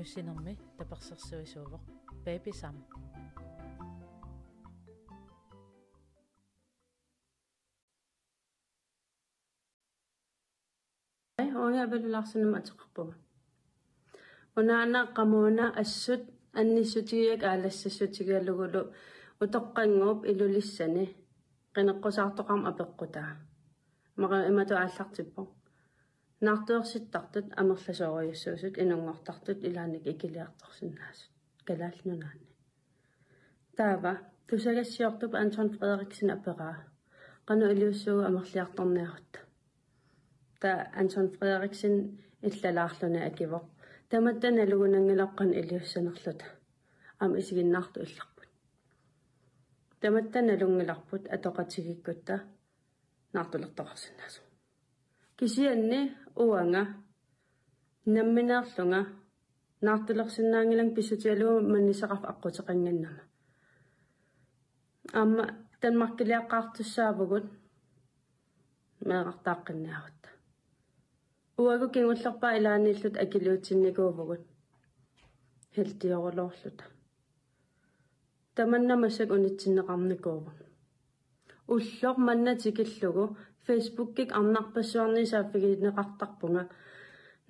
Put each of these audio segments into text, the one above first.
nyusinami taparsarsuisuuvoq paapisam هوني أبل الأحسن ما تقبل ونانا قمونا السد أني سوتيك على السوتيك لغلو وتقنوب إلو للسنة قنقص أعتقام أبقوتا ما إما تعلق تبقى наартуерситтартут амерласоориуссуусут инунгортартут илааник икилиарторсинаасут калаалнунаани таава тусагассиортуп антон фредериксен апераа qanu илиуссугу амерлиарторниарут та антон фредериксен иллалаарлуна акивоқ. Таматтан алугунангилаққан илиуссанерлута ам исигиннаарту илларпут. Таматтан алунгиларпут атоқатигиккутта наартулертоқарсинаасу кисианни уанга. Намминеерлунга наартулерсинаангилан писсутиалуу маннисақарф аққутеқангannама амма танмаркилиаққаартуссаавгут меэқартааққинниарут уагу кингуллерпаа илааниллут акилуутинникуувгут хелтиорулоорлута таманнамасак унитсиннеқарникуува уллор маннатикиллугу фейсбуккик арнарпассуарни сааффигинеқартарпунга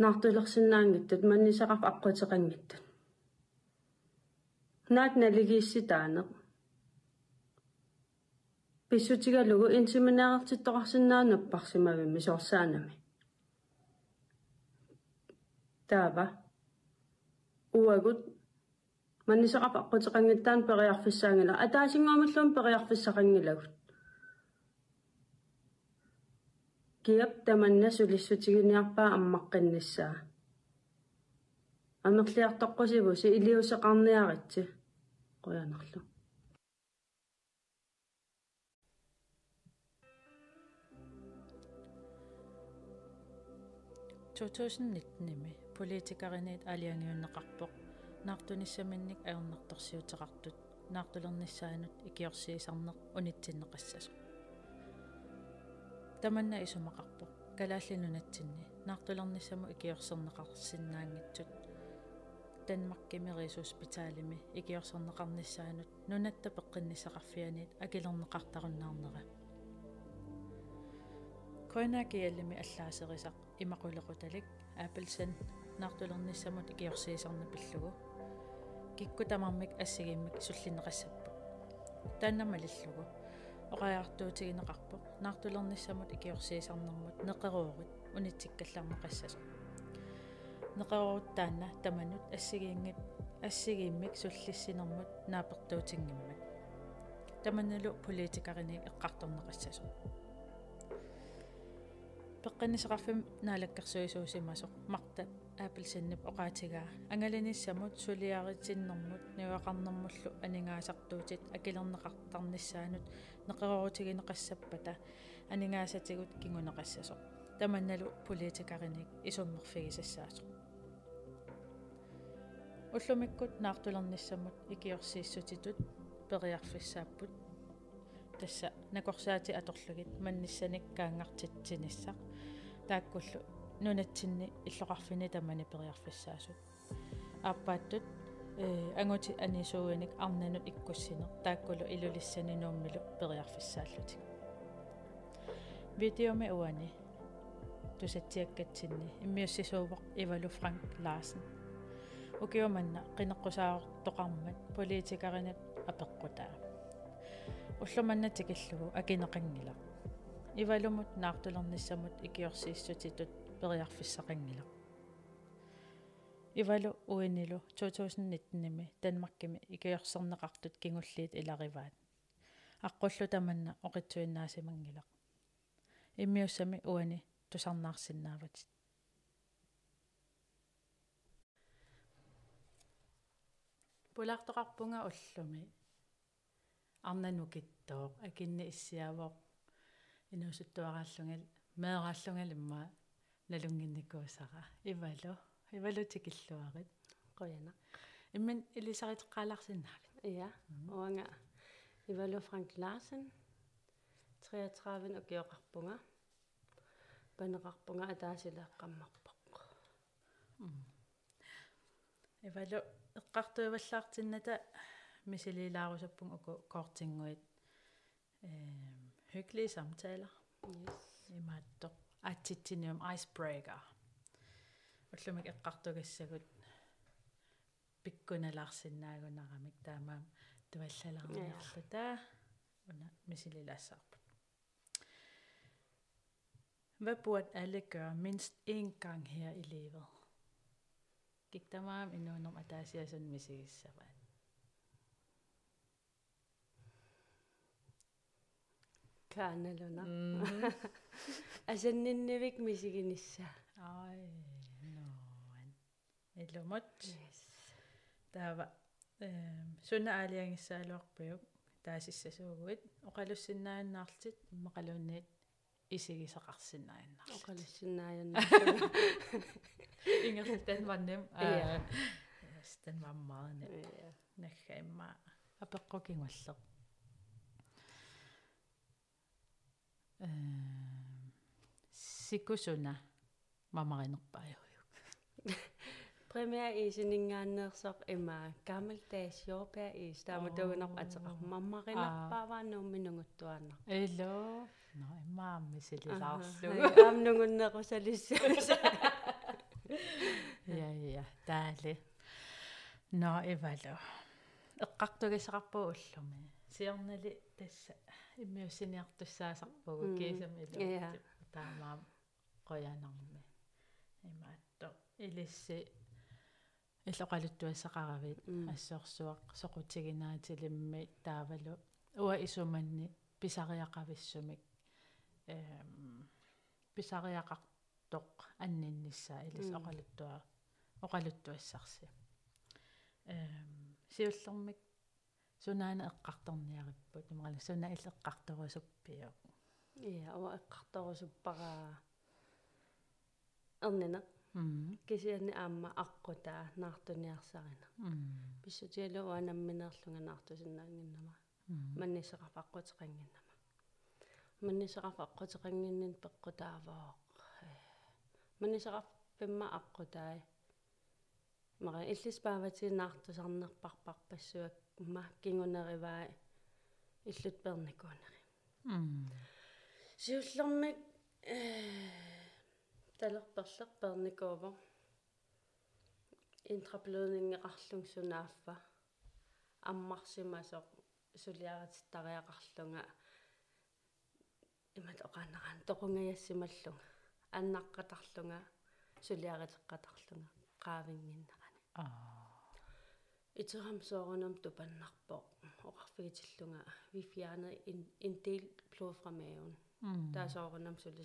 наартулерсинаангиттут маннисақарф аққутеқангиттут наак налигиисситаанеқ писсутигалугу инсиминеэртиттоқарсинаанаппарсимавимми соорсаанами таава. Уагут маннисақарф аққутеқангиттаан периарфиссаангила атаасингуамаллуун периарфиссақангилагут киап таманна сулиссутигиниарпаа аммаққиннссаа амерлиартоққусивуси илиусеқарниаритси қуянерлу. 2019-ими политикаринит алиангиуннеқарпоқ. Наартуниссаминник аернарторсиутеқартут наартулерниссаанут икиорсиисарнеқ унитсиннеқассасу таманна исумақарпоқ калааллинунатсинни наартулерниссаму икиорсернеқарсиннаангитсут данмаркими рисуспиталими икиорсернеқарниссаанут нунатта пеққиннисақарфианит акилернеқартаруннаарнера коинакиаллими аллаасерисақ. Имақулеқуталик ааппелсан наартулерниссамут икиорсиисарна пиллугу кикку тамармик ассагиммик суллинеқассаппу тааннамалиллугу оқаяртуутигинеқарпоқ наартулерниссамут икиорсиисарнэрмут неқеруурит унитсиккаллармеқассасо неқерууртаанна таманут. Ассагиингит ассагииммик суллиссинэрмут. Наапертуутингиммат таманналу политикариник эққарторнеқассасо пеққинисеқарфим наалаккерсуисуусимасоқ марта аапилсиннип оқаатигаа ангалиниссамут сулиаритсиннэрмут нуақарнэрмуллу анингаасартуутит акилернеқартарниссаанут неқерорутигинеқассаппата анингаасатигут кингунеқассасоқ таманналу политикариник исуммерфигисассаасоқ уллумиккут наартулерниссамут икиорсииссутитут периарфиссааппут тасса накорсаати аторлугит манниссаник каангартитсиниссақ тааккуллу нунатсинни иллоқарфини тамани периарфиссаасут ааппааттут э ангути анисууиник арнанут иккуссинер тааккулу илулиссани нууммилу периарфиссааллутик видеоме уани тусатсиаккатсинни иммиуссисуувоқ ивалу франк ларсен. Укиуманна қинеққусаартоқармат политикаринат апеққутаа уллуманнатикиллугу акинеқангила ивалумут наартулерниссамут икиорсииссутитут периарфиссақангила ивалу уинилу 2019-ми Данмаркими икиорсернеқартут кингуллиит илариваат. Аққуллу таманна оқитсуиннаасимангилақ иммиуссами уани тусарнаарсиннааватит пулаартоқарпунга уллуми. Арнанукиттоо акинни иссиавоо инуусуттуарааллунгал меэрааллунгал имма налунгинникуусара ивалу ивалутикиллуарит qoyana иммин илисаритеққаларсиннаавит ja уанга ивалу франк ларсен 33 укиоқарпунга панеқарпунга атаасилеэққаммарпоқ ивалу эққартуиваллаартинната мисилилаарусаппун уку коортингуит эм hyggelige samtaler yes. Имааттоқ аатситсиниум icebreaker уллумик эққартугассагут пиккуналаарсинаагунарамик таамаам туаллалаарниарлута уна мисилилаассаарпут Hvad burde alle gøre mindst én gang her i livet? Gik der meget endnu om, at der siger sådan, hvis ikke så var kaanaluna Mhm. Асанниннивик мисигинисса Ej, noin. Illumut. yes Taava sunna aaliangissaaloorpiuk taasissasuuguit oqalussinnaannaartit immaqaluunniit isigisaqarsinnaannar. оқалассинааянна Ingerstan vannem. Ja. Stan var meget nem. Nakka imma apeqqukingulleq. Ehm sikusuna mamarinerpaajujuk. Primær isiningaanneersoq ima gammeldags jordbær is taama Åh. tugunaq ateqar mammarinarpaavaa nuumminunguttuaannar Elo. No immaammi sililaarlu. аамнугуннеқусалисса Ja ja, taali. No ivalo. Eqqartugisaqarpuu ullumi. Siornali tassa immiussiniartussaasarpugu Mm. kiisam ilu. Ja. Taamaam qoyanarmi. Imaatto ilissi иллоqaluttuassaqaravit Mm. ассоорсуақ соқутигинаатилимми таавалу. Уа исуманни. Писариақависсумик эм писариақартоқ анниннссаа илис Mm. оқалуттуа оқалуттуассарси эм сиуллэрмик. Сунаана эққарторниариппут имарала суна иллеққарторусуппио иа ава эққарторусуппараа эрнина м кисиани аама аққутаа наартуниарсарина м писсутиалу уанамминерлунга наартусиннаангиннама маннисеқарпаққутеқангиннама маннисеқарпаққутеқангиннин пеққутааваоқ маннисеқарпимма аққутаи мара иллиспааватинаартусарнерпарпарпассуак ма кингунериваа иллут перникуунери. М сиуллэрмик талерперлеқ перникуува интраплунингеқарлунгсунааффа аммарсимасоқ сулиаратиттариақарлунга имат оқаанеран тоқунгаяссималлунга аннаққатарлунга сулиаритеққатарлунга qaavingиннерани а итерам соорунам тупаннарпоқ оқарфигитиллунга vi fjerner en, en del blod fra maven м Der er så rundt om sulle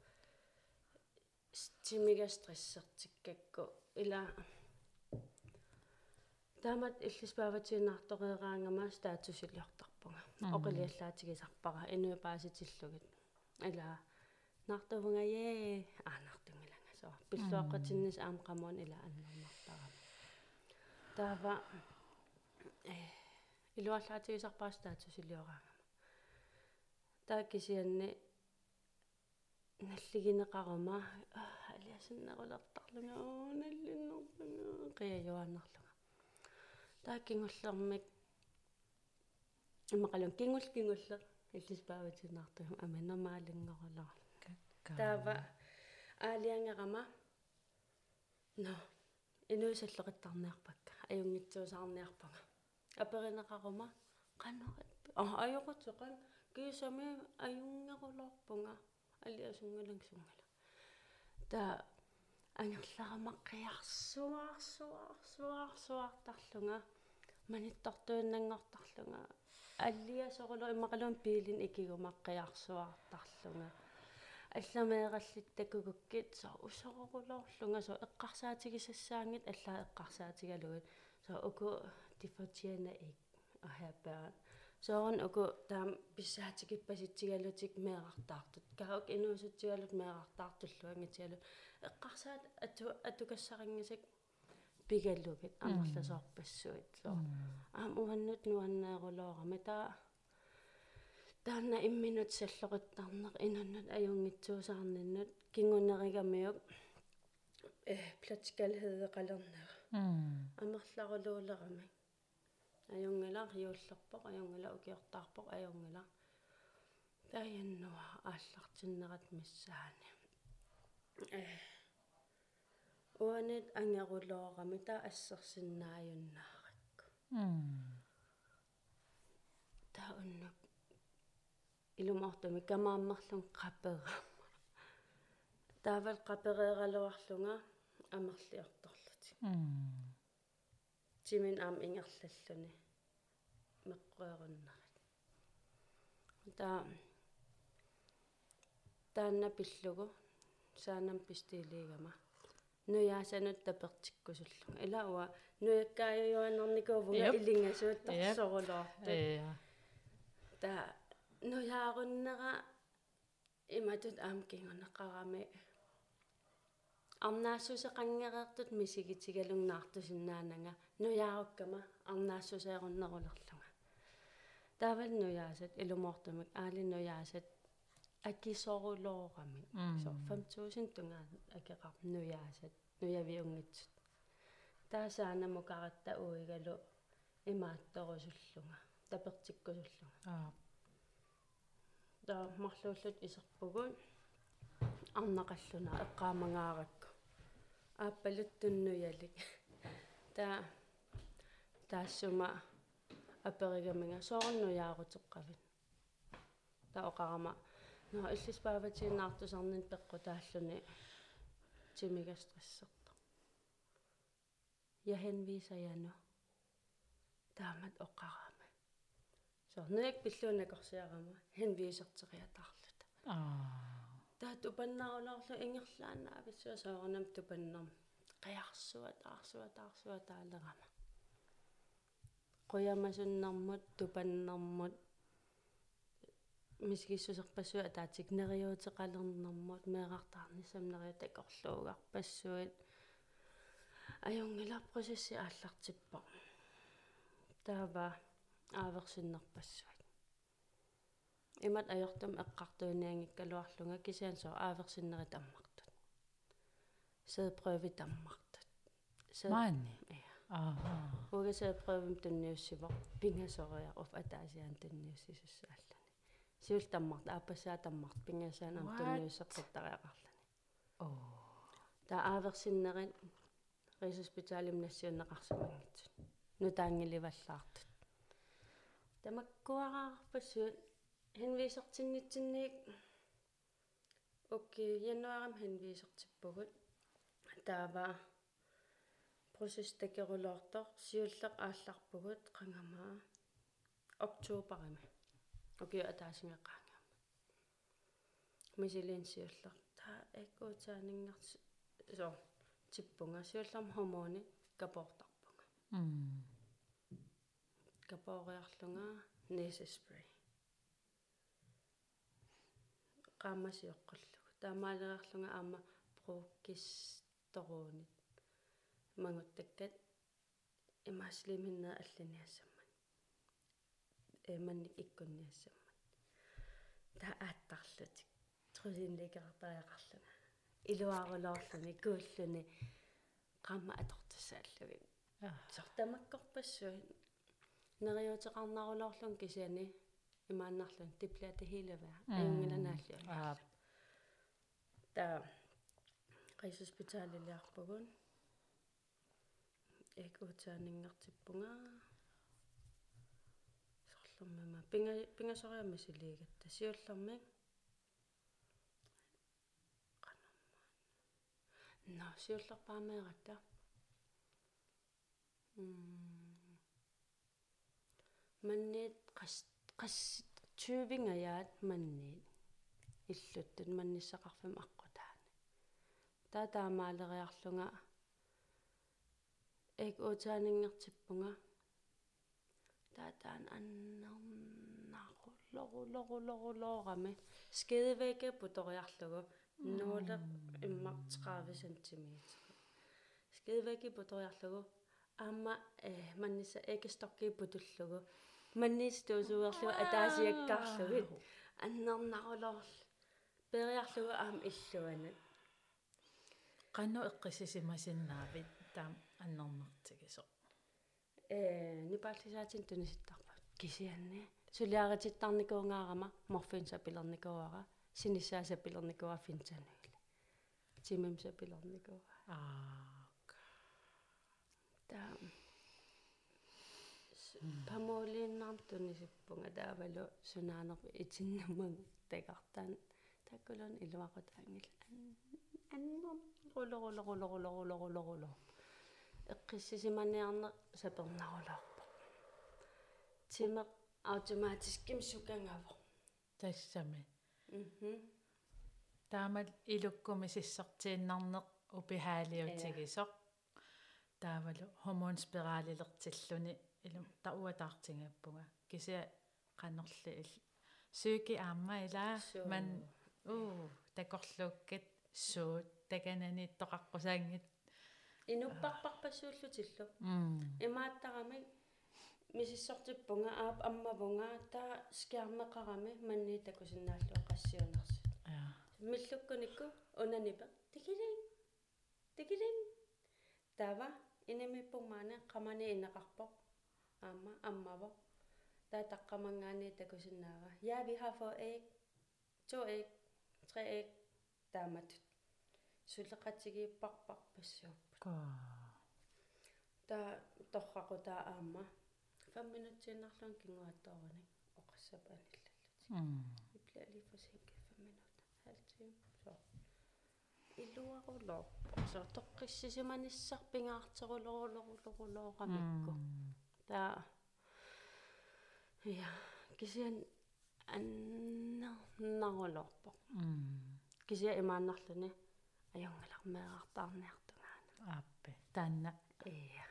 стимига стрессертиккакку ила таамат иллиспааватиинаартореераангама стаатусилиортарпунга Мгм. оқилиаллаатигисарпара инуипааситиллугит ила наартувнга е аанартунгиланга соо пиллуаққатиннис аам қамуун ила аннэрнартарама таава э илуаллаатигисарпаастаату силиораангама тааккисианни наллигинеқарума алиасиннерулертарлунга оо наллиннэрпунга қиажуааннарлунга тааккингуллэрмик иммақалун кингул кингулле иллиспааватиннаартугам ама нормаалингоралара таава аалиангерама но инуисаллеқиттарниарпакка аюнгитсуусаарниарпага аперинеқарума канорат а аюқутеқан кисами аюнгерулорпунга алиасунгалангсунгала та ангерларамаққиарсуарсуарсуарсуартарлунга маниттортуиннангортарлунга аллиасорулу иммақалуун пиилин икигумаққиарсуартарлунга алламеераллиттакугуккит со усорорулоорлунга со эққарсаатигисассаангит аллаа эққарсаатигалугит. Со уку диффертиана ик ахаппаа соорн уку таам писсаатикиппаситсигалутик меэрартаартут кааук инуусутсигалут меэрартаартуллуангитсигалут эққарсаат ату атукассарингисак пигаллугит амерласоорпассуит ло аам уаннут нуаннеерулоорами таа таанна имминут саллориттарнеқ инуннут аюнгитсуусаарниннут кингунеригамиук э платскалхедеқалернера амерларулуулерами риуллерпоқ аюнгила укиортаарпоқ аюнгила таяннуа ааллартиннерат миссаани. Э уанит ангерулоорами таа ассерсиннааюннааракку таа уннук илумаортами камааммарлун қапера таавал қапереералуарлунга амерлиорторлути тимин аам ингерллаллуни меққуеруннарит таа таанна пиллугу саанам пистилигама нуяасанут тапертиккусуллунга илауа нуяккааюанерникуувнга илингасуут тарсорулоорту таа нуяаруннера иматут аам кингунеқарами арнаассусеқангереертут мисигитигалунгнаартусиннаанага нуяаруккама арнаассусееруннерулерлунга таавал нуяасат илумоортумик аали нуяасат акисорулоорами со 5000 тунгаа акеқар нуяасат нуявиунгитсут таасаанаму каратта уигалу имаатторусуллунга тапертиккусуллунга аа та марлууллут исерпугун арнақаллуна эққаамангааракку ааппалуттуннуялик та таассума аперигаминга соорнуяарутеққавит та оқарама но иллис пааватииннаартусарнин пеққу тааллуни тимигастрессерта я henviser таамат оқарама сорнуяк пиллуунакорсиарама henviserteriataарлута аа. Таа тупаннаарулоорлу ингерлаанаа писсуа соорнам тупаннерм қиарсуат аарсуат аарсуат таалерама қуямасуннэрмут тупаннэрмут мисгиссусерпассуа таатик нериуутеқалернэрмут меэқартаарнissamнериу такорлуугарпассуит аюнгиларпросесси ааллартиппа таава ааверсиннерпассуит имат ajortum эққартууниангиккалуарлунга кисиан соо ааверсиннери таммартут сэдпрøvi таммартут маани аа уга сэдпрøvim тунниуссивор пингасориа оф атаасиан тунниуссисуссааллани сиул таммарт ааппассаа таммарт пингасаан ам тунниуссеққиттариақарлани оо. Та ааверсиннерит рисоспиталим нассиуннеқарсимангитсут нутаангиливаллаартут тамаккуараарпассуут henvisertinnitsinniik окей януарам такерулоортор сиуллеq аалларпугут qangamaa октоберими окей атаасингеққаангама мисилин сиуллер таа эккуутаанингар со типпунга сиуллерм хормони капортарпунга м капориарлунга несе спрей. Qaamasiоққуллугу таамаалерарлунга аама прокистеруунит мангуттаккат имааслиминнаа аллиниассамман э манник иккунниассамман таа ааттарлутик трусинликертариақарлуна илуаарулоорлуни кууллуни qamma атортассааллугин сортамаккорпассуи нериутеқарнарулоорлун кисиани имааннарлун типлаата хилаваа аюнгиланаалли аа та эк утаанингартиппунга сорлэрмама пинга пингасориамма силигатта сиуллэрми qanammaan no сиуллерпаамеэратта м маннит qas qas тювингаyaat маннит иллуттут манниссақарфим аққутаани таа таамаалериарлунга эк утаанингертиппунга таатаан аннарнаруллоруллоруллорами скедэвэгэ путориарлугу нууле иммар 30 см скедэвэгэ путориарлугу аама э манниса экстокки путуллугу маннис туусуерлугу атаасиаккарлугит аннернарулорл периарлугу аам иллуанат qannu eqqisisimasinnaavit taam аннернартигисо э нипааллисаатин туниситтарпа кисианни сулиарититтарникуунгаарама морфин сапилерникуара синиссаа сапилерникуа финтануила тимим сапилерникуа аа та памолиннарм тунисиппунга таавалу сунаанерпи итиннамаг такартаан таккулун илуақутаангил аннер рулорулорулорулорулорулорулор эққиссисиманиарне сапернарулаарпо тимеқ автоматиским сукангава тассами. Мхм. Таамал илуккуми сиссартииннарнеқ упихаалиутигисоқ таавалу хормонспиралилертиллуни илум тауатаартингаппунга. Кися каннерли сууки аама илаа ман уу такорлууккат суут таканани тоқаққусаангит инуппарпарпассууллутиллу м имааттарами мисиссортиппунга аап аммавунга таа скиармеқарами манни такусиннааллу qassiunersit я миллуккуникку унанипа тикилин тикилин тава инемиппумаане qamani инеқарпоқ аама аммаво таа таққамангаани такусиннаава я vi har fået æg to æg tre æg тааматут сулеқатигииппарпарпассууппут таа торрақу таа аама 5 минутсиннарлун кингуаттоорник м Vi bliver lige forsinket 5 minutter. Halv time. Så. Illuarulor. Så toqqissisimanissarpingaarteruloruloruloruloramikkku. Ta ja, kisian аннарнарулорпо. Кisia имааннарлуни аюнгалармеэртаарниартунгаана. аппе. таанна Ия.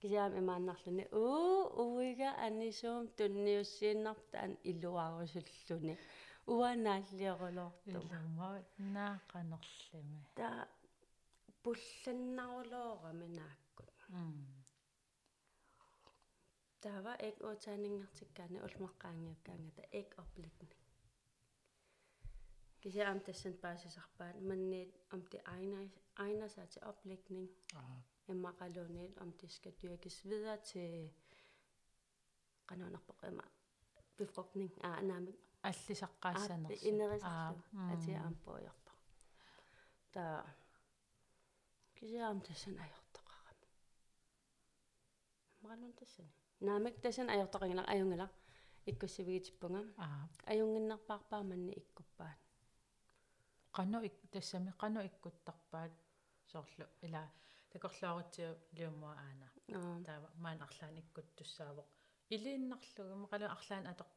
Кисиам имааннарлуни уу уига анисуум тунниуссииннартаан илуарусуллуни уанааллиорулоортума илума наақанерлими та пулланнарулоорами нааккут тава эк утаанингартиккаани улмаққаангиуккаангата эк опlikning кисиам тассан паасисарпаат манниит om det egner egner sig til oplægning. Аа иммақалуунит om det skal dyrkes videre til qanunarpoqima befrugtning. Аа наами аллисаққаассанерс инерисарлу ати ампуйорпа та кисиам тассан ajortoqarama маралун тассан наамик тассан ajortoqangila ajungila иккуссивигитиппунга аа ajunginnarpaarpaa manni ikkuppaan qanu ik тассами qanu соорлу ила такорлуарутиу лиуммуа аана аа таава маан арлаан иккуттуссаавоқ илииннарлугу мақалу арлаан атоқ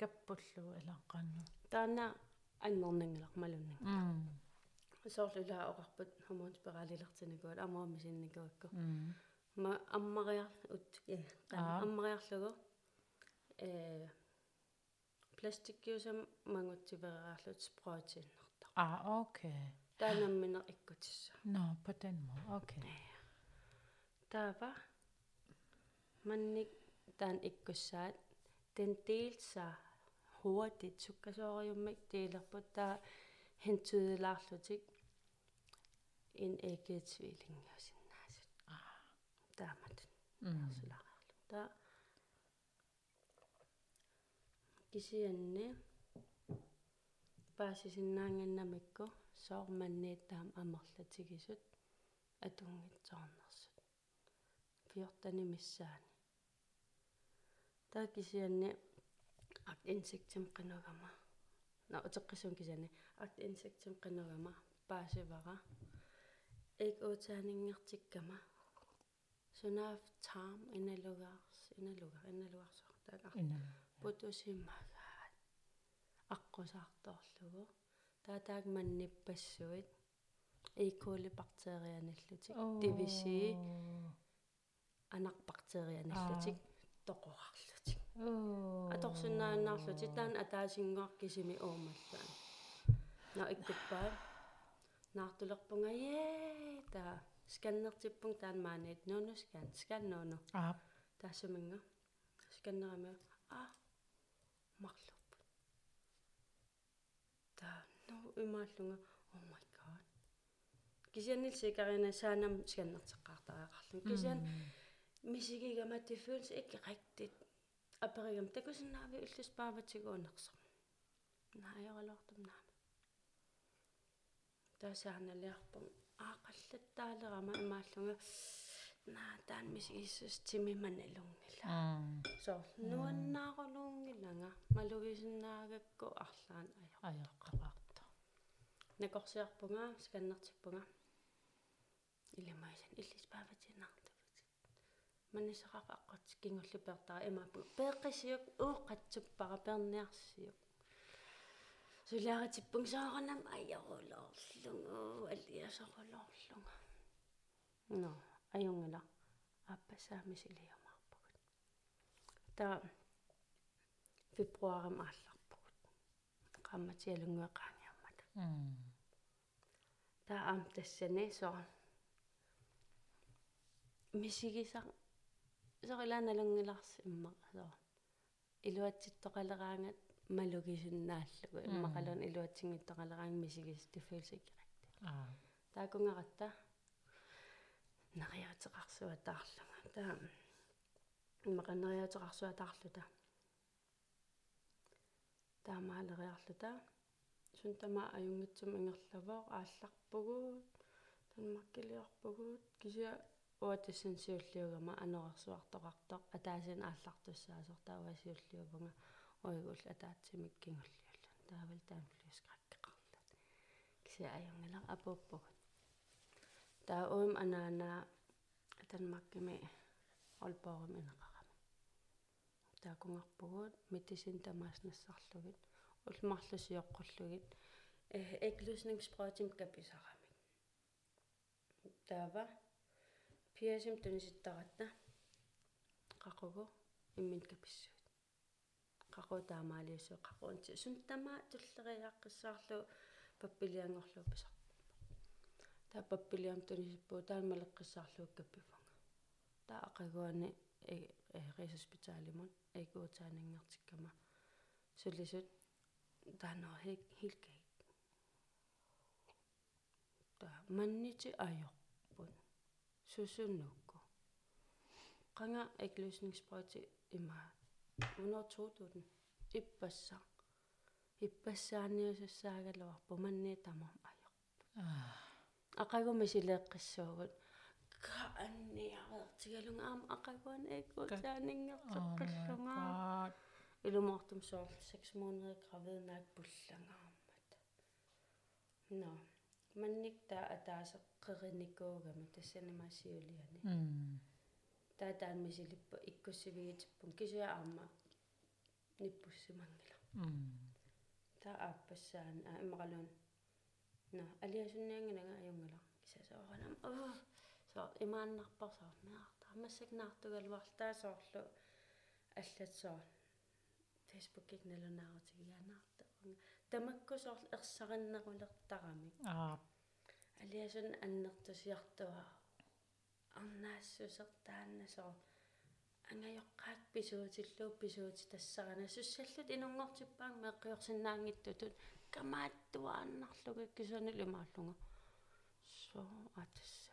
каппуллугу илаа qannu таана аннернангилар малуннаг м соорлу илаа оқарпут хормонспиралилертинагуат амаамисинникуакку м ма аммариар ут я аммариарлугу э пластиккиусам мангутсивераарлут спротиннэртар аа окей таанамминер иккутисса no på den måde okay. Таава mannik taan ikkussaat den delsa hurtigt. Sukkasoriummik deelerput taa hentydelaarlutik in æggetvillingiusinnaasut taamat ersulaqarlu taa kisianni paasisinnaangannamikku soormanniit taam amerlatigisut atungitsoornersut fiortani missaani taa kisianni art insektim qinugama na uteqqisun kisianni art insektim qinugama paasivara ik uutaaninngерtikkama sunaaf taam inalugaars inalugar inalugarsoor taak putusimagaat аққусаарторлугу таатаак манниппассуит икули бактерианиллутик тивиси анарбактерианиллутик тоқорарлутик аторсуннааннаарлутик таан атаасингуар кисими уумаллаан на иккуппаа наартулерпунга е та сканнертиппун таан маанит нуну скан сканнууну аа таассуминга сканнерами а марлуппут та ну имааллунга oh my god. Кисианнил сикарина саанам сканнертеққартариақарлун кисиан мисигигама det føles ikke rigtigt аперигам такусиннаави уллуспааватигуунерсо наайоралортум наама таасаарналиарпун аақаллаттаалерама имааллунга наа таан мисигиссус тимиманалунгила со нуаннаарулуунгилага малугисиннаагакку арлаан аёрқақарто накорсиарпунга сканнертиппунга иламайсан иллиспааватиннаартавут манисақарпа аққат кингуллупертара имааппу пеэққисиук ууққатсуппара перниарсиук сулиаратиппун сааранам аярулоорлугу алиасорулоорлуга но аюнгала аппасаамисилиумаарпагут таа фебруарим аалларпагут qammatиалунгуэқааниармата таа аам тассани со мисигиса сорилааналунгиларс имма со илуатситтоқалераангат малугисиннааллугу иммақалун илуатсингиттоқалераанг мисигис тиффилсик аа таакунгаратта нариатеқарсуатаарлуга таа иммақанериатеқарсуатаарлута таамаалериарлута сун тама аюнгитсум ингерлавоо аалларпугуут танмаккилиорпугуут кися уатассансиуллиугама анерерсуартоқартоқ атаасин ааллартуссаасор таавасиуллиувнга ойгул атаатсимик кингуллиуллун таавал таамлуискраккеқарлут кися аюнгала апууппугут. Таа уум анаанаа танмаккими олпоорим инеқарама. Таакунгарпугуут митисин э эклуснингспротим каписарамик таава пиасим туниситтаратта қақугу иммин каписсуут қақу таамаалиуссуу қақуунти сунтама туллериааққиссаарлу паппилиангорлуу писар таа паппилиам тунисиппуу таамалеққиссаарлуу каппифанга таа ақагуани э рисоспиталимун эгуутаанингертиккама сулисут der er noget helt, helt galt. Der mannichi ajoppun, susunukko. Ringer ikke løsningsbrød til Imar. Hvornår tog du den? I bassang. I bassang, så sagde jeg, hvor man netter mig ajoppun. Akago med sig lækkesåret. Kan jeg være til at lunge om? Akago en ikke ud til at ninge. Oh my god. Илумортум соор 6 måneder gravid nak пуллангаармат но манникта атаасеққериникуугама тассанимаасиулиани таатаан мисилиппа иккуссивигитиппун кисуя аама ниппуссимангила таа ааппассаан а иммақалуун на алиасунниангалага аюнгала кисасооралам оо. Со имааннарпарсоо наартаа массакнаартугалварлаа соорлу. Аллатсоо фейсбуккик налунаарутигианаарта тамаккусоор ерсариннерулертарами аа. Алиасун аннертусиартуа арнаассусертааннасоо ангайоққаат писуутиллуу писуути тассарана суссаллут инунгортиппаан меққиорсинаангиттутут камааттуааннарлугу кисуанил имааллунга со атасса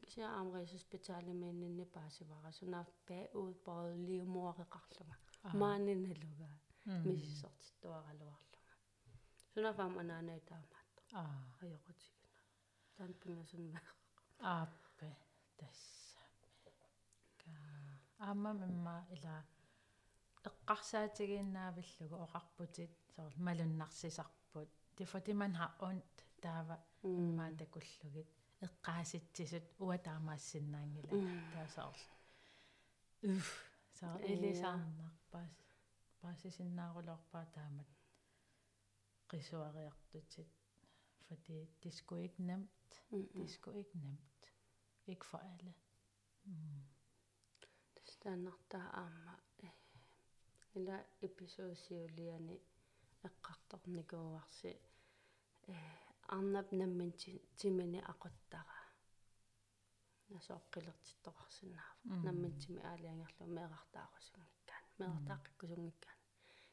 кися амрисус спиталимииннинни паасивара сунаат паа уут боо лиумуареқарлунга maaninnaluga мисисортиттуаралуарлунга сунафаам анаанай таамаатто аа. Аёқутигина таан пингасунмаа ааппе тасса ка аамам имма ила эққарсаатигииннаавиллугу оқарпутит соор малуннарсисарпут. Тифати ман ха онт таава иммаа такуллугит. Эққааситсисут уа таамаассиннаангила таасаорл уф саар элисаарнарпаас паасисиннаарулоорпаа таамат qisuariartutit fordi det skulle ikke nemt det skulle ikke nemt ikke for alle mm. тастаннартаа аама ила эпизоодсиулиани эққарторникууарси э арнап наммин тимини ақуттара. Насооққилертитторарсинаава наммин тими аалиангерлу меэқартаарусунгиккаан меэқартааққиккусунгиккаан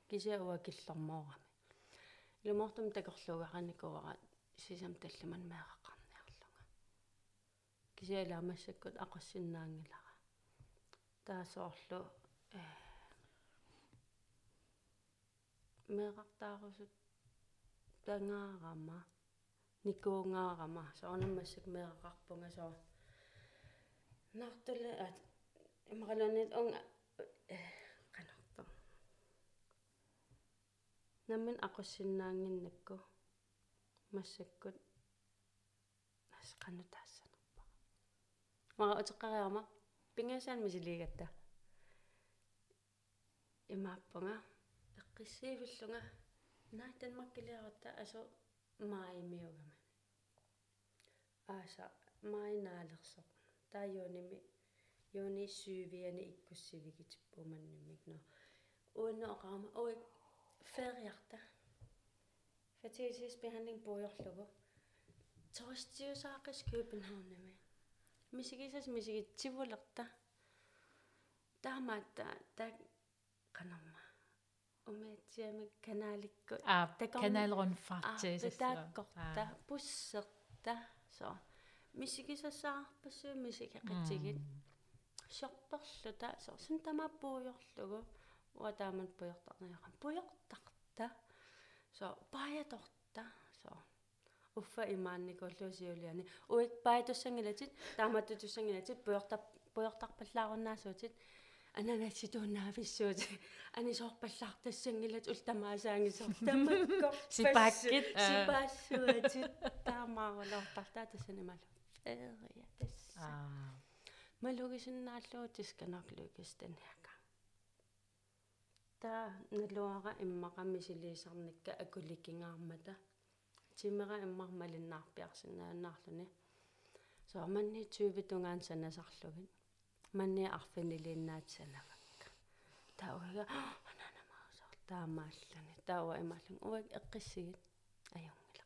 кися уа киллормоорами илумортум такорлугараникуара сисам таллуман меэқаққарниарлунга кися илаамассаккут ақассиннаангилара таасоорлу э меэқартаарусут тангаарама никуунгаарама соорнаммассак меэқақарпунга соо нартуле ат имаралунит унга канарто наммин ақуссиннаангиннакку массаккут ас канутаассанерпа мара утеққариарма пингасаан мисилигатта имааппунга эққиссиивиллунга наатан маккилиарата асо маимиугама ааса майнаалерсоқ тааюуними юуни сүүвиани иккуссивигитиппуманнимик но уунно оqaama уик фериарта fertilitetsbehandling буйорлугу тористиусаақис københavnами мисигисас мисигитсивулерта таамаатта та канарма умеатсиами каналикку а каналрун фартисис тааккорта пуссерта со мисигисасаарпассуу мисикеқатигит сорторлута со сун тамаппууйорлугу уа таамат пуйортарнаярам пуйортарта со паяторта со уффа имаанникуллуусиулиани уик паятуссангилатит тааматтутуссангилатит пуйортар пуйортарпаллааруннаасуутит ананаситууннаависсуути анисоорпаллаартассангилат ултамаасаангисор тамаккор сипааккит сипаассуатит таамаарулаортартаа тассанималу ферия тасса аа. малугисиннааллуу тисканарлугистаниака та налуара иммақами силиисарникка акуликингаармата. Тимера иммармалиннаарпиарсинааннаарлуни сооманни 20 тунгаан санасарлугит манни арфинилииннаатсанавакка тауга ананамаасаар таамааллани тауа имааллун уак эққиссигит аюнгила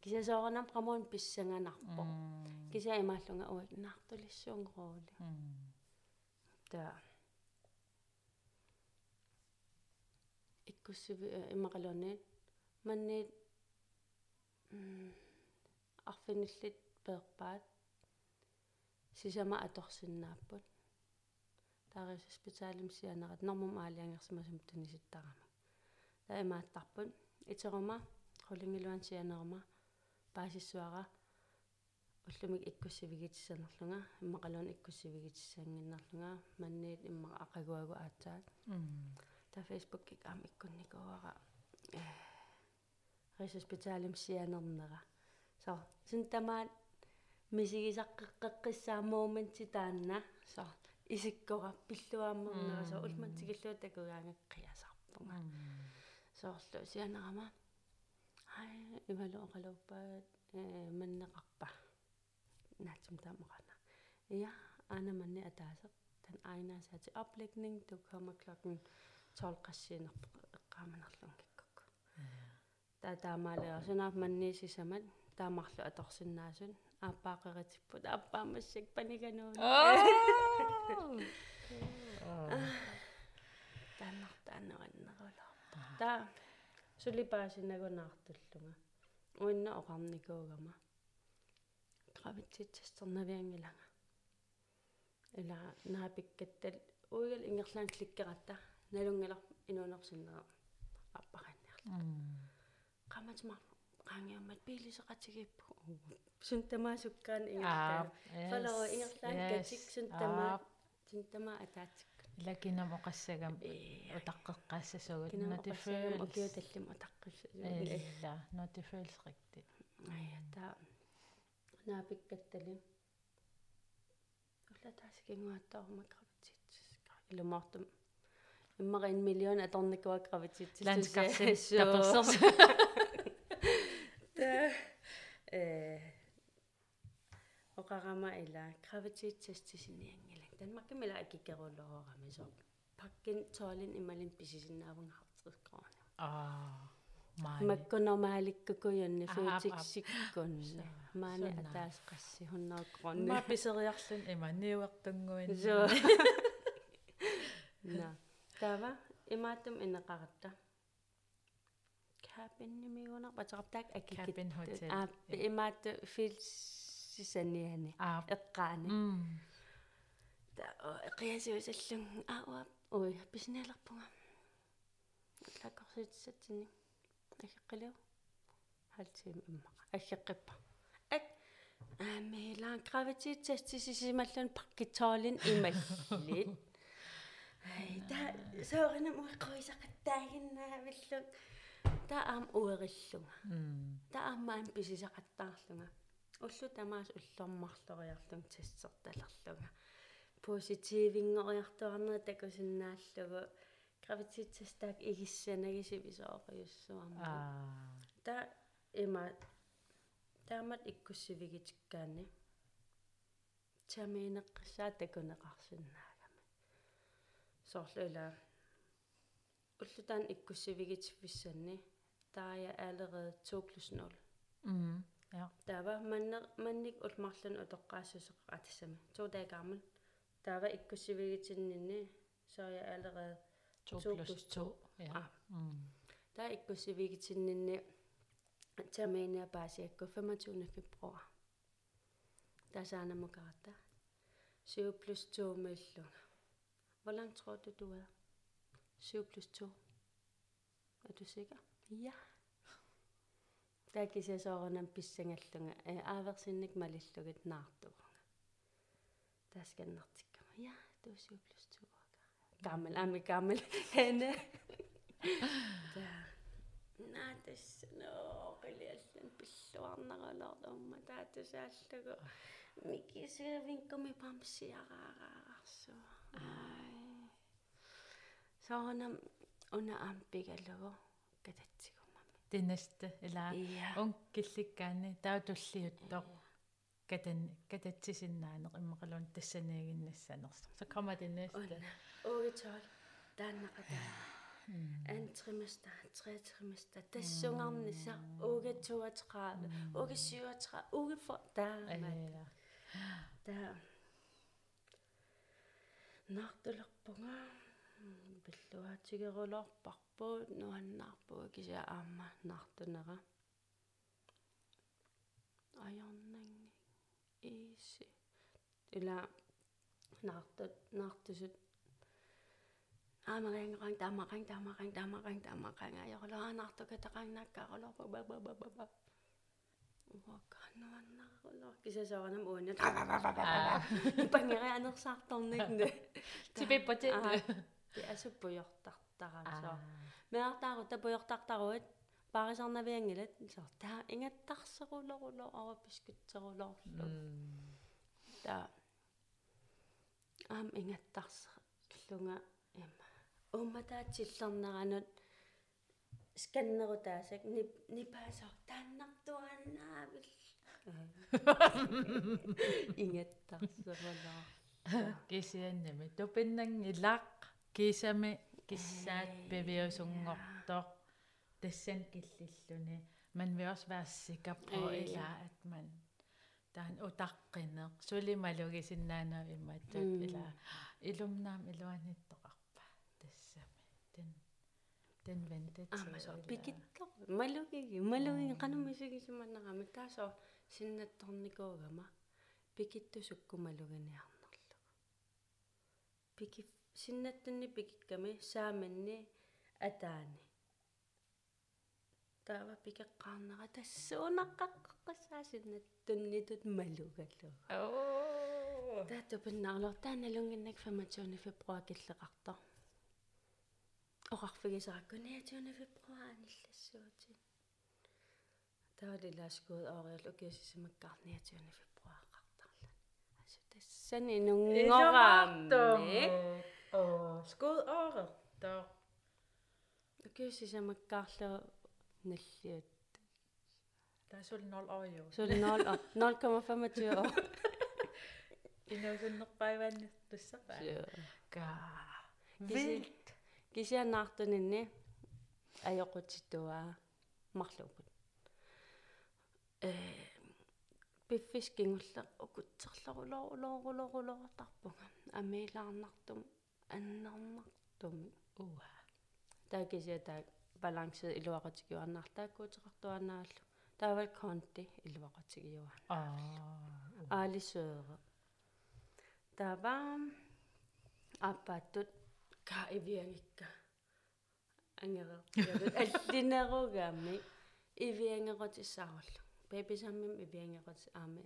кисасоорнам qamуун писсанганарпо. Кися имааллунга уак наартулиссуунгоруули та иккуссиви имақалуни манни арфиниллит пеерпаат сисама аторсиннааппут таарис спитаалим сианерат нормум аалиангерсимасум туниситтарама таимааттарпут итерума хулингилуан сианерма паасиссуара уллумик иккуссивигитсанерлунга иммақалуун иккуссивигитсаангиннерлунга манниит имма ақагуагу аатсаат та фейсбук кик аам иккунникуара риса спитаалим сианернера со синтамаат мисигисаққеққиссаамууманти таанна со исиккора пиллуааммернера со улмантигиллуа такугаангаққиасарпунга соорлу сианерама хай ивалу оқалууппаат э маннеқарпа наатсум таамақана ja ана манни атаасеқ тан айнаасаати oplægning du kommer klokken 12 qassiinerpeq eqqaamanarlungikku таа таамаалеа сунаап манниисисамат таамарлу аторсиннаасун ааппаақеритиппут ааппаамассак панигануун тааннартаанераннерулаарпа таа сулипаасинагунаартуллунга уинна оқарникуугама гравититстернавиангилага ила наапиккаттал уигал ингерлаан кликкератта налунгилар инуунерсиннера аппаранниарла qamatimaq qaangiammat piiliseqatigippu suntamаасуккаан ингерлаа фалеро ингерлаан катик сунтама сунтама атаатик илакинам оқассагам утаққеққаассасугут notifiers окиуталлим утаққиссасугут илла notifiers рикти ая та наапиккатталим уллатаасикингуаттаарма гравититсиска илумаартум иммари 1 миллион аторникуа гравититсис ландскарсис таперсерс э оқарама ила гравититсистисиниангила танмаккамила акиккеруллорорами со паккин тоолин ималин писисиннаавангартиккорна аа маккономааликкукуйунни фиутиксиккунна маани атаас қасси хуннааққорни ма писериарлун има ниуертунгуин so на тава имаатум инеқаратта капиннимигуна патеқартаак акиккит Cabin hotel. аа имаату филсисаниани аа эққаани. Та қиасиусаллун аауа ой писиналерпунга лакорситсатсини агеққилиу халтим иммаqa агеққиппа ак аамилаан гравититсатсисисималлун паркитсоолин ималлит ай та сооринам уиққуисақаттаагиннаавиллун та аам уериллунга м та аамаан писисақаттаарлунга уллу тамаас уллормарлориарлун тассерталерлунга поситивингориартуарнера такусиннааллугу. Гравититсастаак игиссанагисивисоориуссуарма аа. Та има таамат иккуссивигитиккаани. Таминеққсаа такунеқарсиннаагами соорлуила уллутаан иккуссивигитивиссанни таая allerede 2 plus 0 м ja таава манне манник улмарлун утоққаассусеқ атассами 2 dage gammel таава иккуссивигитиннинни så er jeg allerede 2 2 plus plus 2 ja Ah. м Der er ikke gået så vigtigt til den termin er bare siger, gå 25. februar. Der er Sanna Mogata. 7 plus 2 mellem. Hvor langt tror du, du er? 7 plus 2. Er du sikker? Ja. Der kan jeg så rundt en bissengallunga. Aversinnik malillugit naartugunga. Der skal den artikke. Ja, du er 7 plus 2. Gammel, er med gammel. Henne. Der. Nej, det er sådan noget. Qiliallan pilluarneralortumma taatusaallугу микисиавинкуми памсиараараарсу ай соонам уна ампигалугу кататсигуммами det eller ja. он килликкаани таутуллиуттоо катан кататсисиннаанеқ иммақалун тассанаагиннассанерс så kommer det næste. Уна угитол тааннақатаа ан триместер tre trimester. Тассунгарнисса уга 32 уга 37 уга for таамат ja таа нартулерпунга пиллуаатигерулорпарпуут нуаннаарпуга кися аама нартунера аярнанги иси ила нартут нартусут аамариангеран таамақан таамақан таамақан таамақан аёрлаанартука тақангнаккаарулорпу ба ба ба ба ба уаккануаннарулор кисасоорнам уунат пангерианерсаарторникне типиппати ти асуппуйортартарасоо меартаару тапуйортартаруат парисарнавиангилат соо таа ингаттарсерулоруло ава пискутсерулоорлу та аам ингаттарсерлунга има умматаатсиллернеранут сканнерутаасак нип нипаасо тааннартуаннаавил ингаттарсерулоо кисианнами тупиннангилаақ кисами киссаат певиусунгортоо tassan killilluni man vil også være sikker på Ja, ja, ja. eller at man der er en utaqqinneq sulimalugisinnaana immat Mm. eller ilumnaam iluanittoqarpa tassami den den vente til малугиги малугиги канумисигисиманнерами таасо синнатторникуугама пикиттусукку малугиниарнерлу пики синнаттанни пикикками сааманни атаани таава пикеққарнера тассуунаққаққассаа синнаттуннитут малугаллу Åh. таату пиннаарлор тааналунгиннак 25 фебруар киллеқартор оқарфигисаракку 29 фебруар аниллассуутин таалиласкуут аориал укиасисимаккаар 29 фебруар қартарлан асу тассани нунгораамми Åh, skud året. Der. укиасисимаккаарлу наллиут Der er sådan 0 år jo. сул 0 0,25 år I know sådan bare vand. Det er så bare. Ga. vildt кисианаартунинни аёқутиттуаа марлуупут э пиффис кингулла укутсерларулорулорулорулортарпунга амилаарнартум аннарнартуми Uha. таа кисиа таа балансит илуақатигиуарнаартааккуутеқартуанааллу таавал конти илуақатигиуа Ah. аалисуэре тавам аппаттут ка ивиангикка ангера аллинеругаами ивиангеротиссааруллу бебисаммим ивиангерот аами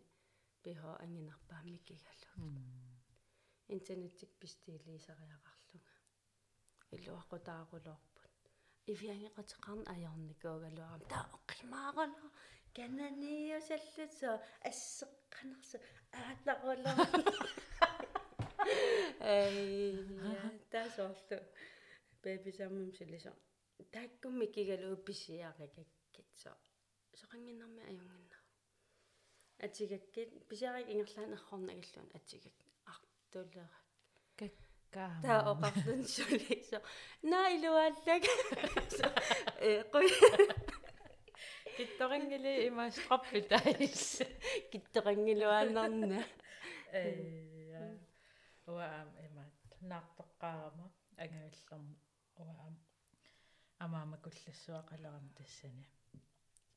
пихо ангинарпаами кигаллу интернеттик пистилисариақарлунга илуаққутаарулоорпут ивиангеқотеқарн аёрникуугалуарам таа оққимаарала кананиусаллутсо ассеққанерсу аатаруло эй тасоорлу бебисаммим силисо тааккумми кигалуу писиаракаккитсо соқангиннарми аюнгиннар атигаккит писиарак ингерлаан эрхорнагаллуун атигак артулера Ga. таа оқарлун сулисо наилуаллак э қой Kittoringili ima strappitais. киттерангилуааннарна Ja. Uam ima naartoqqaarama angavillerm uam amaama kullassuaqalerama tassani.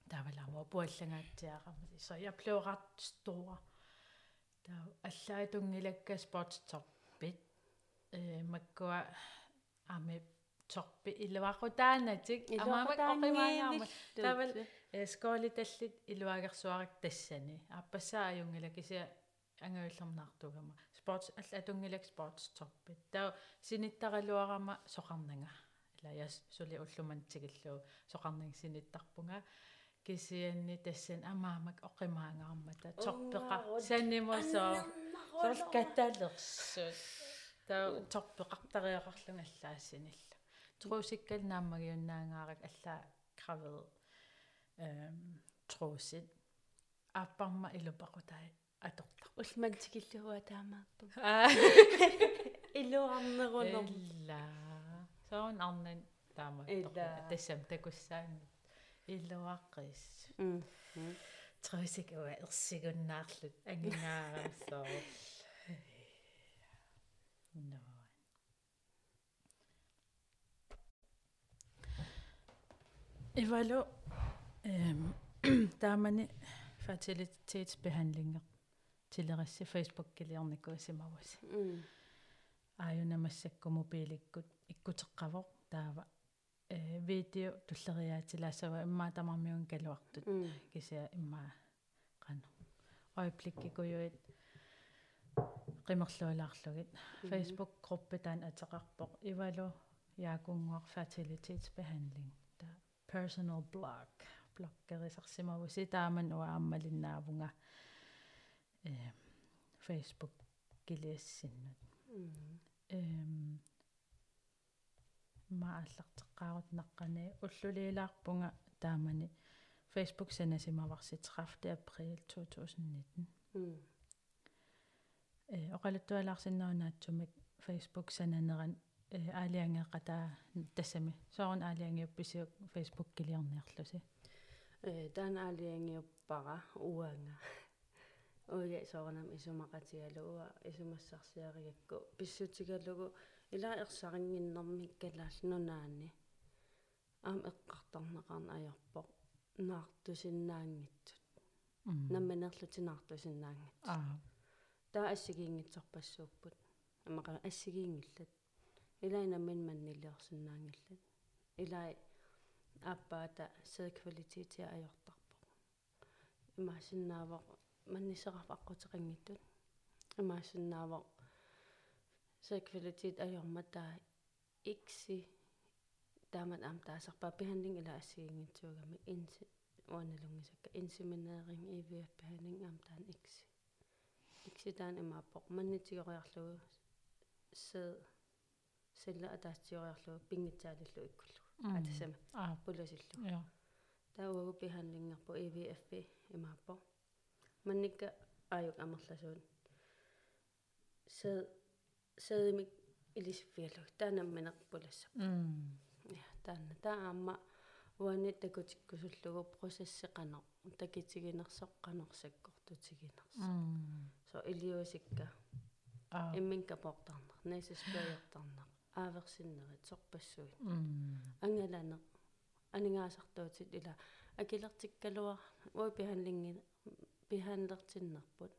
Tavalama puallangaatsiaqama så jeg blev ret stor. Der allaitungilakka sportstoppit. Øh makkua ame torpi illuaqutaanatik amaama qoqimaangaarma Tavel skoolitallit iluagersuarak tassani aappassaa ajungila kisia angavillernaartugama sports atungilak sports toppit taa sinittaraluarama soqarnanga ila jas suli ulluman tigillu soqarning sinittarpunga kisianni tassan amaamak oqimaangaarmata torpeqa sannimuso сорл каталерсут таа торпеқартариақарлунга аллаассинилла трусиккал нааммагиуннаангаарак аллаа кравед эм трусит аппарма илупақутай атортар улмантикиллуа таамааппу аа. Илуарнерунер илла соон арнан таама Илла. тассам такуссаан иллуаққис м трусик уа ерсигуннаарлут ангинаарам соо no Ivalo ehm taamani fertilitetsbehandlinger tilerassi Facebook-kiliornikkuusimavus м aajunamassakku mobiilikkut ikkuteqqavoq taava э видео туллериаатилаасава иммаа тамармиун калуартут. М кися иммаа qanu øjeblikkikujuit qimmerluulaarlugit Facebook gruppe taan atеқарпоқ ивалу яакунгуар fertilitetsbehandling та personal blog. Блоггерисарсимавуси тааман уааммалиннаавунга э Facebook килиассиннут эм мааллартеққарут наққани уллулиилаарпунга таамани Facebook санасимаварси 30 април 2019 м э оқалуттуалаарсиннаунаатсумик Facebook сананеран э аалиангеэкъатаа тассами соорун аалиангиупписиук фейсбук килиарниарлуси э танаалиангиуппара уанга уя соорнам исумақатигалуа исумассарсиаригакку писсутигалугу ила ерсарингиннэрмик калаал нунаани аам эққартарнеқарна аёрпоқ наартусиннаангитсут намманерлутинаартусиннаангит аа таа ассигиингитсорпассууппут амаqa ассигиингиллат илай наммин маннилиорсиннаангиллат илай ааппаата сэквалитити аёртарпоқ имаасиннаавоқ маннисеқарф аққутеқингиттут имаасиннаавоқ сэквалитит аёрматаа икси таамат аам таасарпаа behandling ила ассигингитсуугами инси уаналунгисакка инсеминеринг ивф behandling аам таан икси икси таан имааппоқ маннитигориарлугу се сella атаатсиориарлугу пингитсаалиллу иккуллу атасама аа пуласиллу я таугу behandlingerpu ивф имааппо манникка ааюк амерласуун се седимик илисфиалуг таанамминеқ пулассақ м я таанна таама уани такутиккусуллугу процессеқанеқ такитигинерсоқ қанерсаккортутигинерс м со илиусикка аа имминка портарнер несспериортарнер ааверсиннерит сорпассуит м ангалане анингаасартуутит ила акилертиккалуа уи пиханлертиннерпут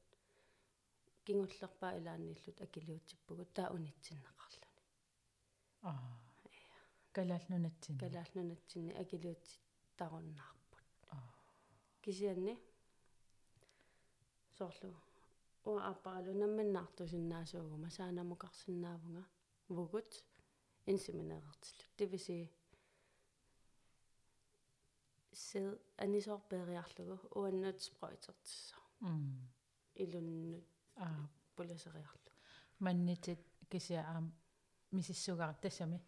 кингуллерпаа илааннииллут акилиутсиппугу таа унитсиннеқарлуни аа. Калаалнунатсин калаалнунатсинни акилиутситтаруннаарпут аа. Кисианни? Соорлу уа аппаралу намминнаартусиннаасуугума саанамукарсинаавунга вугут инсеминеэртиллу тивиси сел анисорпериарлугу уаннут спройтертиссо м илуннут аа пуласериарлу маннитит кися аам мисиссугаар тассами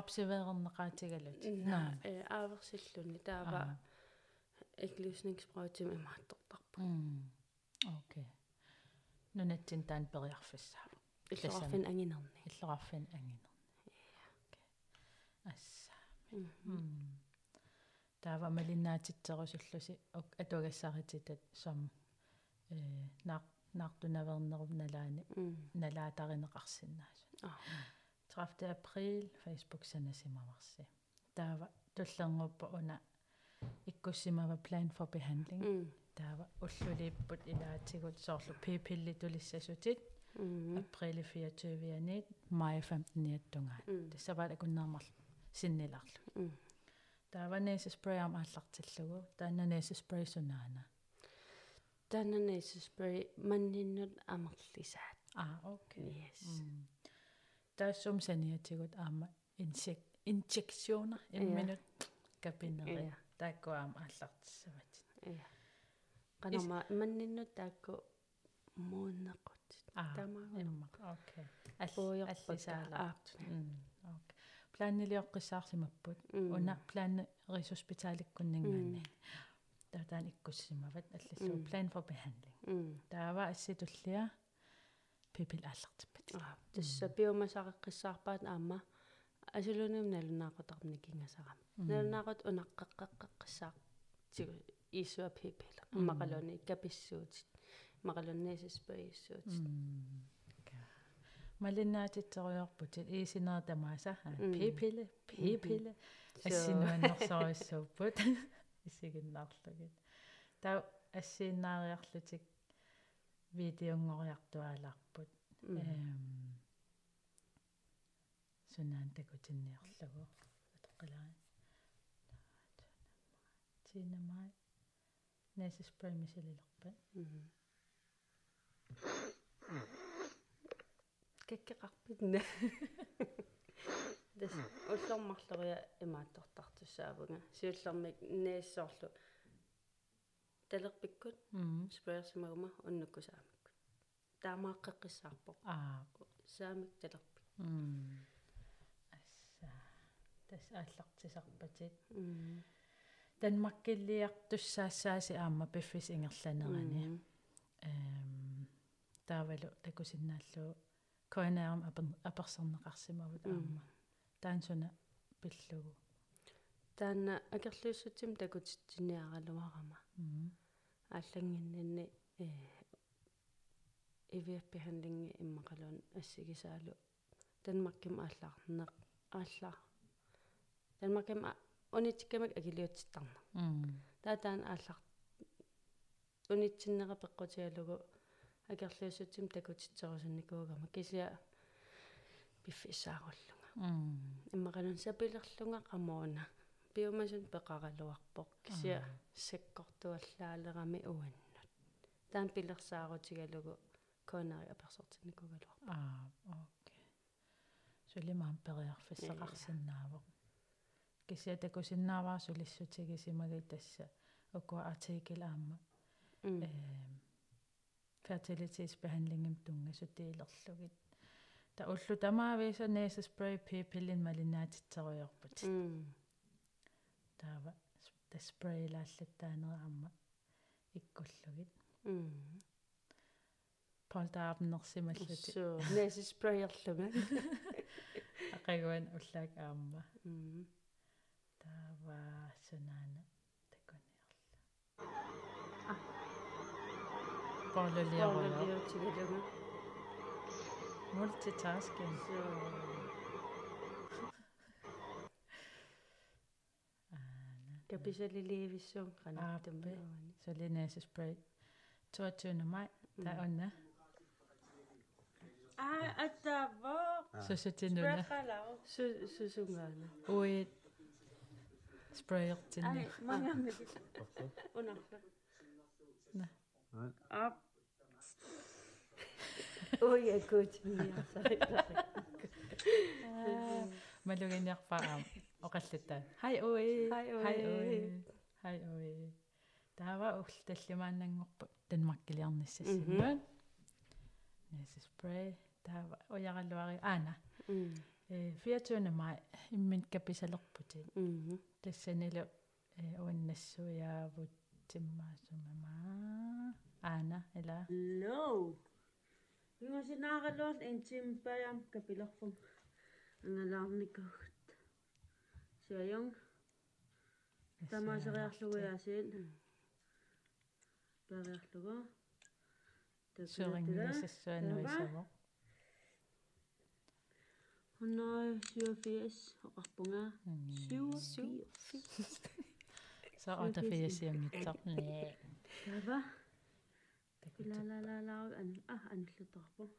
обсервернеқаатигалут наа э ааверсиллунни таава эклюснингспройтим имааттортарпу м окей нунатсин таан периарфиссаа иллорфин ангинерни иллоқарфин ангинерни асса м таава малиннаатитсерусуллуси ок атуагассаарититат сом э наақ наартунавернерум налаани налаатаринеқарсинаасун аа 30 април фейсбук санасимаварси таава туллернеруппа уна иккуссимава plan for behandling таава уллулииппут илаатигут соорлу пипилли тулиссасутит април 24-янит май 15-ниаттунгаат тассаваат акуннаармар синниларлу тааванеэс спрейам ааллартиллугу тааннанеэс спрей сунаана тананес спрей манниннут амерлисаат аа окей. Yes. Таассум саниатигут аама инсек инжекционер Ja. имминут капинери Ja. тааккуаама ааллартиссават я канама манниннут таакку мууннеқут аа тамаа имма окей. Puuyorput плааннилиоққиссаарсимаппут уна плаан рисоспиталиккуннингаанни таатаан иккуссимават аллаллу plan for behandling таава асситуллиа пипил ааллартиппат тасса биомасақеққиссаарпаат аама асулуним налунаақутарни кингасарам налунаақут унаққаққаққиссаар тигу исуа пипила мақалуни каписсуутит мақалуннеисис паиссуутит малиннаатитсориорпут иисинер тамааса пипиле пипиле ассинуаннерсориссууппут исигиннаарлугит таа ассииннаариарлутик видеонгориартуалаарпут эм сунаан такутинниарлугу атоққалаа тинамай нэсис премисилилерпат кеккеқарпитна дас уллормарлериа имааттортартуссаавунга сиуллэрмик нээссоорлу талерпиккут м спреерсимагума уннуккусаамикку таамааққеққиссаарпо аа саамик талерпик асса тас ааллартисарпатит данмаркиллиартуссаассааси аама пиффис ингерланерани. Эм таавалу такусиннааллу koinarum aperserneqarsimavut aamma taansuna pillугу таанна акерлуиссутсим такутитсиниаралуарама ааллангиннанни э ивиап behandling иммақалуун ассигисаалу. Данмарким ааллаарнеқ ааллаа данмарким унитиккамак агилиутситтарна таатаан ааллар унитсиннера пеққутиалугу акерлуиссутсим такутитсерусунникуугама кисиа пиффисааруллунга иммақалун сапилерлунга қамоона биомасун пеқаралуарпоқ кисиа саккортуаллаалерами уаннут таан пилерсаарутигалугу конари аперсортинникугалуар аа окей. Сулимаан периарфиссеқарсинаавоқ кисиа такусиннааваа сулиссутиги симаги тасса укуа артикл аама. Э fertilitetsbehandlingim tungasutiilерлугит та уллу тамаависа нээса спрей пипиллин малинаатитсеруйорпут таава та спрей лааллаттаанера амма иккуллугит полтаапнерсималлути суу нээса спрейерлуга ақагуан уллаак аама таава сунаана Gavlaliya Gavlaliya çıkacağım. Multitasking. So. Der bliver så lidt leve sung, ah, Så lidt næsespray. 22. maj, der mm. er Anna. Ah, at der var. Ah. Så så til Nuna. Så så så Nuna. Oi. Spray til Nuna. Mange ah. med det. Under. Хай ой. Hej, oi. хай ой. Хай ой. Таава улталлимааннангорпу танмаккилиарниссассимаан нэс спрей таава ояралуари аана э 24 май иммин каписалерпути мм. Тассанилу э уаннассуяавут Ana, hello. No. Minä sinä arvelin ensimmäinen ja kapilahvon. Angalarnikut. Se on jong. Tämä on se reakluva ja sen. Reakluva. Søringnæsessä er nu i sommer. Hun er Rappunga 87. Så er der 80 ан а. Аниллутарпу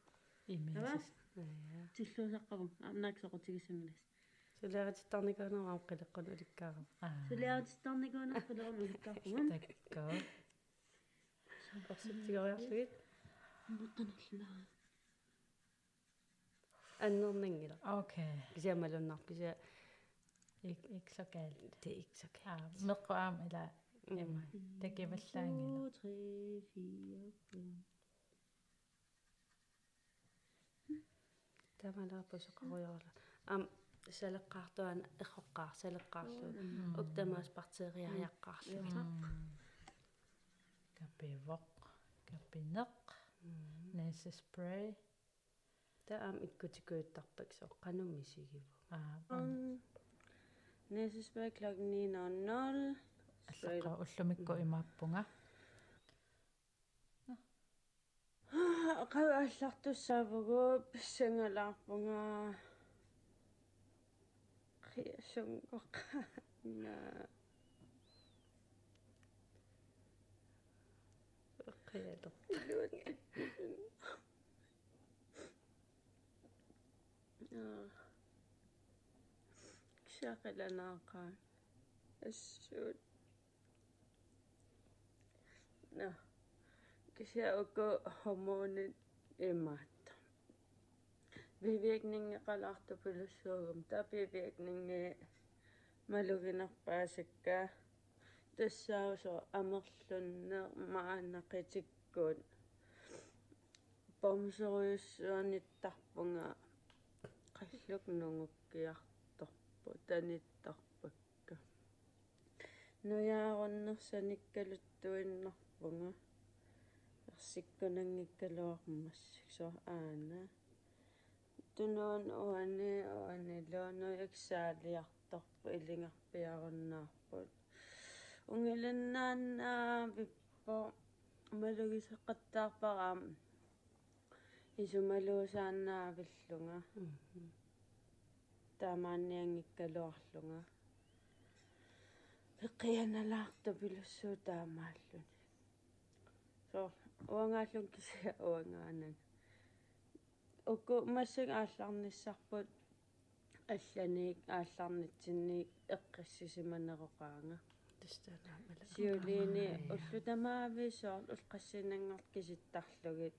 имисас тиллуусаққавум амнааксоқутигисимилас сулератиттарникуунераа қилеққун уликкаарам аа сулиаратиттарникуунар пилерун улиттарпугам такко орсутигориарлугит муттаналлаа аннернангила окей. Кисиамалуннарпися ик иксокал те иксак аа меққуаам ила има такиваллаангила 2 3 4 5 тамалаапусоқаруйорла ам салеққартуан эққоққар салеққаарлу уктамаас партериариаққаарлу капивоқ капинеқ нэс спрей. Таам иккутикуиттарпак со қануммисигиву аа Næsesbær kl. 9.00. аллаqa уллумикку имааппунга Qav аллартуссаавгу писсангалаарпунга. Қиасунгоққа. На. қиалер Аа. Кшақаланаақаа. Ассуут. На. Кисяуко хормонит имаат. Bivirkningeqalaartu pilussuugum ta bivirkninge malugинарпаасакка тассаусо амерлунне маанақитиккуут помсориуссуаниттарпунга qalluk nungukkiartorpu tanittарпакка нуяаруннерсаниккалуттуиннарпунга ерсиккунангиккалуармассик со аана. Tunuan uani uani loonu iksaaliartorpu ilingarpiarunnaarput ungilunnaannaa pippo malugiseqqattaarparaam isumaluusaannaavиллунga таамаанниангиккалуарлунга пеққианалаарта пилуссуу со уангааллун кися уангаанан укку массаг аалларниссарпут алланик аалларнитсинник эққиссисиманероқаанга тустаанаамала сиулиини уллутамаависоор улқассинангорт киситтарлугит.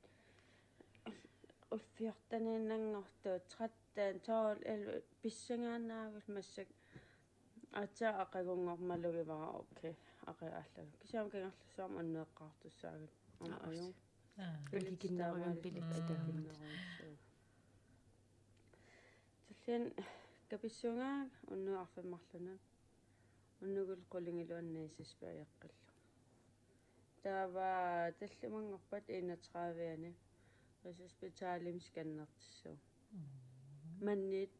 Улфиортанииннангортуу 13 тоол эл писсангаанаагул массак атса ақагунгормалугивара окей аqa ааллага кисаам кангерлуссуарм аннеэққартуссаагат ама аюн аа уликиннеруйун пилиттатагин Tullian kapissuungaa unnu arfimmarlunat unnugul qulingilunniisispayaqqallu taava tallumangorpat 31-ani risusspitaalim skannertissuu mannit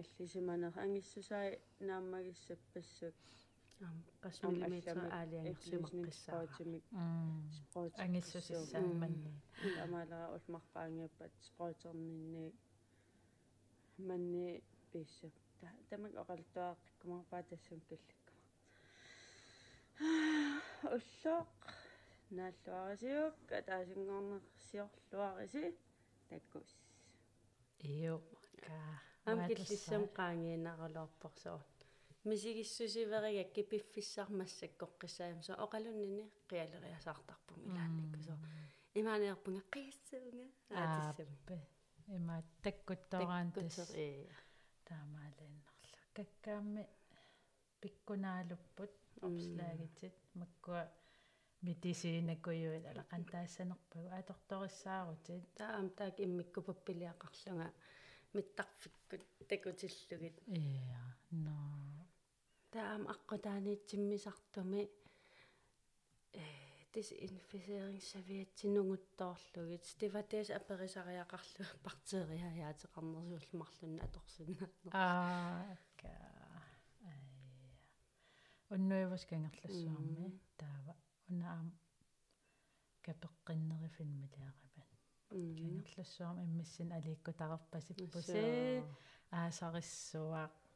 аллисиманер ангиссусай нааммагиссаппассут ам 2 мм. аалиангерсимеққиссаа спрот ангиссусиссаамманни амаалера улмарпаангиаппат спротернинни манни писсу тамак оқалтуаққиккумарпаа тассун киллаккума уллоқ нааллуарисиук атаасингорнерсиорлуариси таккус ио ка. Ам киллиссам qaangiinarulorporsoo мисигиссусиверигак кипиффиссармассаккоққиссаам со оқалуннини қиалериасаартарпум илаанниккусо имааниарпунга қиассуунга аатиссами ааппе има таккуттораан тас таккутер э. Таамаалаиннарла каккаамми пиккунаалуппут орслагитсит маккуа митисиинаккуйуит алақан таассанерпагу аторториссаарутит таам таак иммиккупаппилиақарлунга миттарфиккут такутиллугит иа но таам аққутааниитсиммисартуми э дисинфисерингсавиатсинугуттоорлугит стиватес аперисариақарлу бактериаяатеқарнерсуулмарлунна аторсинна аа ка ая уннуивас кангерлассуарми. Таава унаам капеққиннерифинмилиарапан кангерлассуарми иммиссин алииккутарерпасиппуси аасариссуақ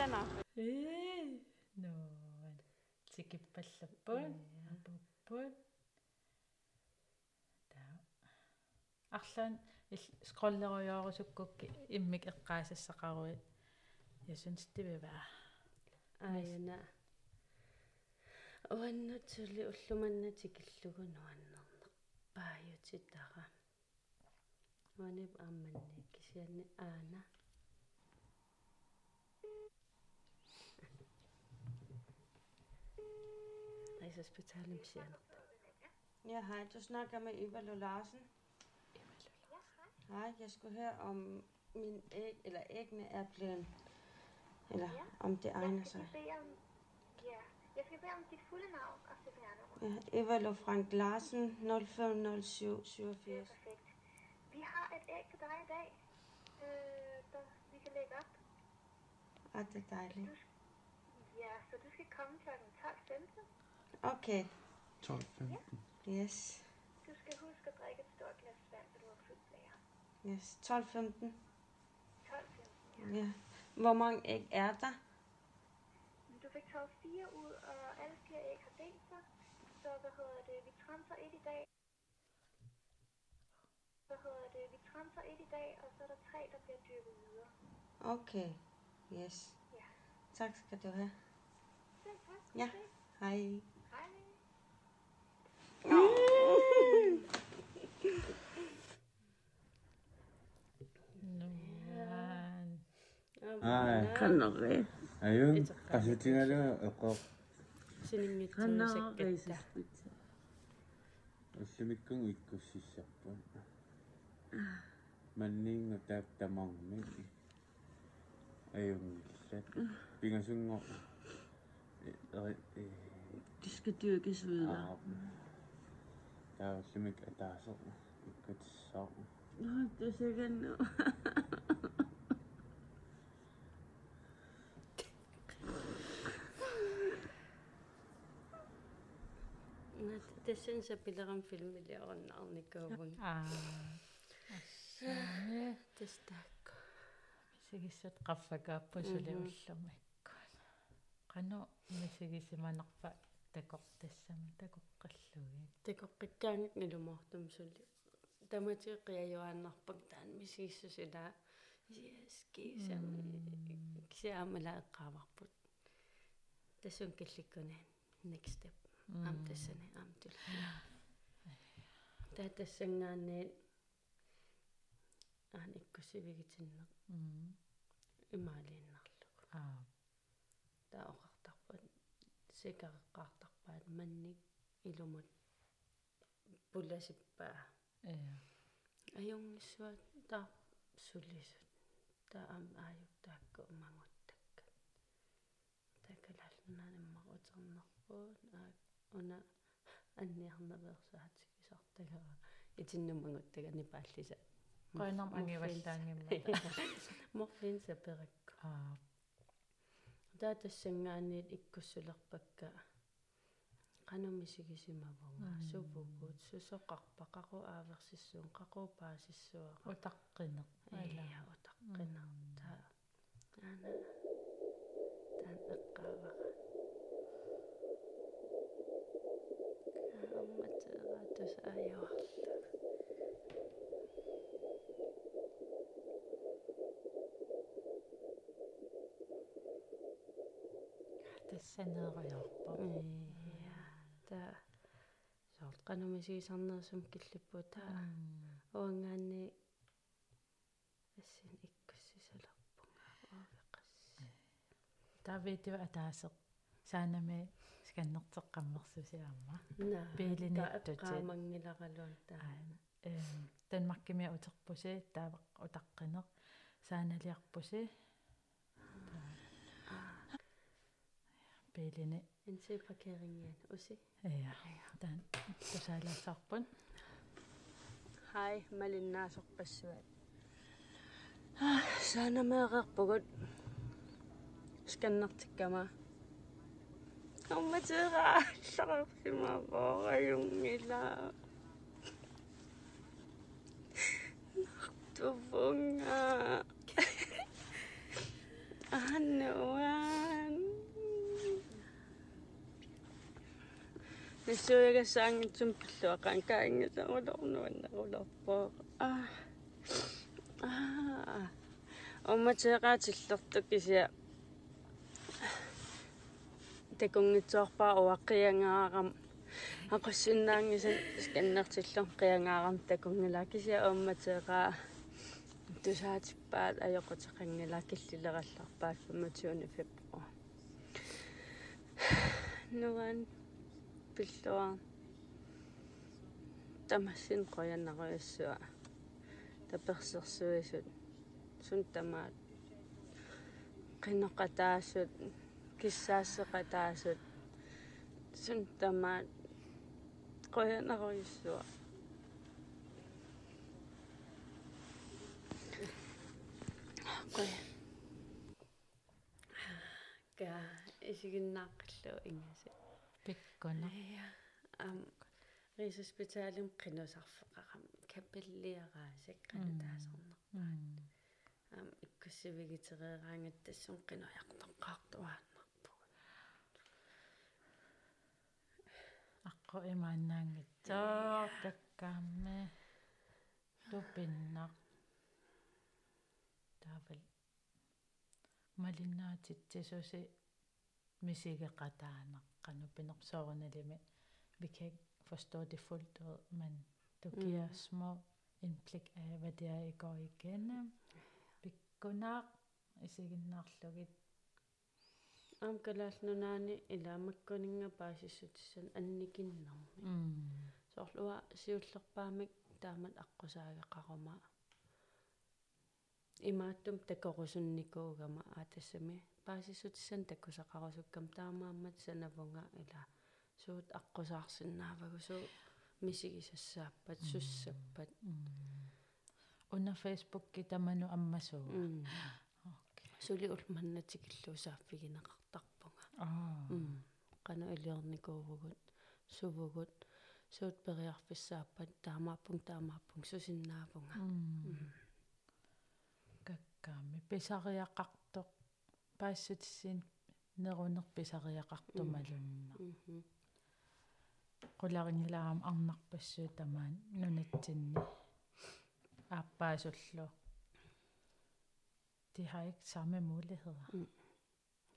Helena. э но тикиппаллаппут апуппут таа арлаан скроллеруйоорусуккукки иммик эққаасассақаруи ясунстивива ааяна уаннутсули уллуманнатикиллугу нуаннернер пааютитара уанеп аамманни кисианни аана Rigshospitalet Sjælland. Ja, hej. Du snakker med Eva Lo Larsen. Hej, jeg skulle høre om min æg, eller æggene er blevet, eller Ja. om det egner Jeg sig. skal bede om, ja, jeg skal bede om dit fulde navn og CPR-nummer. Ja, Eva Lo Frank Larsen, 050787. Perfekt. Vi har et æg til dig i dag, øh, der vi kan lægge op. Ah, det er dejligt. Ja, så du skal komme kl. 12.15. Okay, 12, 15. yes. Du skal huske at drikke et stort glas vand, så du har fyldt blære. Yes, 12.15. 12.15, ja. Ja. Hvor mange æg er der? Du fik taget fire ud, og alle fire æg har delt sig. Så hvad hedder det, vi transer et i dag. Hvad hedder det, vi transer et i dag, og så er der tre, der bliver dyrket videre. Okay, yes. Ja. Tak skal du have. Selv tak. Ja. 아윤 다시 찍으려면 역곡 신임이끈 있고 싶었군 만닝 어땠다멍미 아윤 빙하 숭어 디스크 뛰어 계시면 тааллумик атаасо иккутиссаа наа тэсэганно тассан сапилерам филмили орнаарникуувун аа ассааме тастаакку мисигиссат Мгм. уллумиккуна qanu мисигисиманерпа такоқ тассама такоққаллуги такоққиккаангит налумоортум сули. Тамати қиаюааннарпак таан мисигиссусила. Скисан кисаамалаэққааварпут тассун килликкунаан next step. Ам тассани ам тул таа тассангаанниит аан иккусивигитиннеқ м имаалииннарлугу аа. Таа оқартарпат сикареққартарпаат манник илумут пуласиппаа э. Аюнгиссуат таа сулисут таа ам ааюк таакку умангуттакка такалаалнаанаммар утернерпуут аа уна анниарнаверсаатикисартагара итиннумангуттага нипааллиса qoinarm angivallаангимма морлин саперакку аа taa tassangaaniit ikkussulerpakka qanumisigisimapunga supukut susoqarpaqaqu aaversissuun qaqupaasissuaq utaqqiner ia utaqqiner taa aana taan eqqaavaqa kaa ummateeqaatus aajauarlak тассанеериорпо ия та. Соорт qanumisigisarnersum killippu taa уангаани ассин иккуссисалерпунга оовеқасси тавитиу атаасеқ саанами сканнертеққаммерсусиаама на пилиниттути тааққаамангиларалуун таа эм танмаркими утерпуси таавақ утаққинеқ сааналиарпуси пилини инси паркерингиан уси я тан тусаалассарпун хай малиннаасорпассуат саанамеэқарпугут сканнартиккама амматера сарфимавоораюнгила тувунга аннуан нисуягассаангитсум пиллуақаан каангисарулорнуаннерулерпоо аа аа омматеқаатиллертук кися такунгитсоорпаа уаққиангаарам ақуссиннаангисан сканнертиллер қиангаарам такунгила кися омматеқаа тусаатиппаат аёқутеқангила киллилералларпаат фаматиуни фебруар нуан пиллуа тамассин qoyannaruiссуа таперсерсуисут сун тамаат qinneqataassut киссаассеqataassut сун тамаат qoyannaruiссуа qoya ка исигиннааққиллу ингаси пиккуна Ja, am Rigshospitalet qinusarfeqaram kapelliaraasik qanataasarnerpaat am ikkussivigitereeraangat tassun qinujartorqaartuaannarpugu аққу имааннаангитсоо таккаамме тупиннақ таавал малиннаатитсисуси мисигеқатаанеққану пинерсоорналими vi kan ikke forstå det fuldt ud, men du giver små indblik af, hvad det er, I går igennem. Vi godnat, исигиннаарлугит аам калаалнунаани илаамаккунинга паасиссутиссан анникиннарми м соорлуа сиуллерпаамик таамат аққусаагеқарума имааттум такорусунникуугама аатассами паасиссутиссан таккусақарусуккам таамааммат санавунга ила суут аққусаарсинаавагу суу мисигисассааппат суссаппат. Уна фейсбук ки таману аммасуу сули улманнатикиллуусааффигинеқартарпунга аа. Қана илиорникууругут сувугут суут периарфиссааппат таамааппун таамааппун сусиннаавунга каккаами. Писариақартоқ паассутиссин нерунер писариақартумалунна qularingilaaram arnarpassuu tamaan nunatsinni aappaasullу de har ikke samme muligheder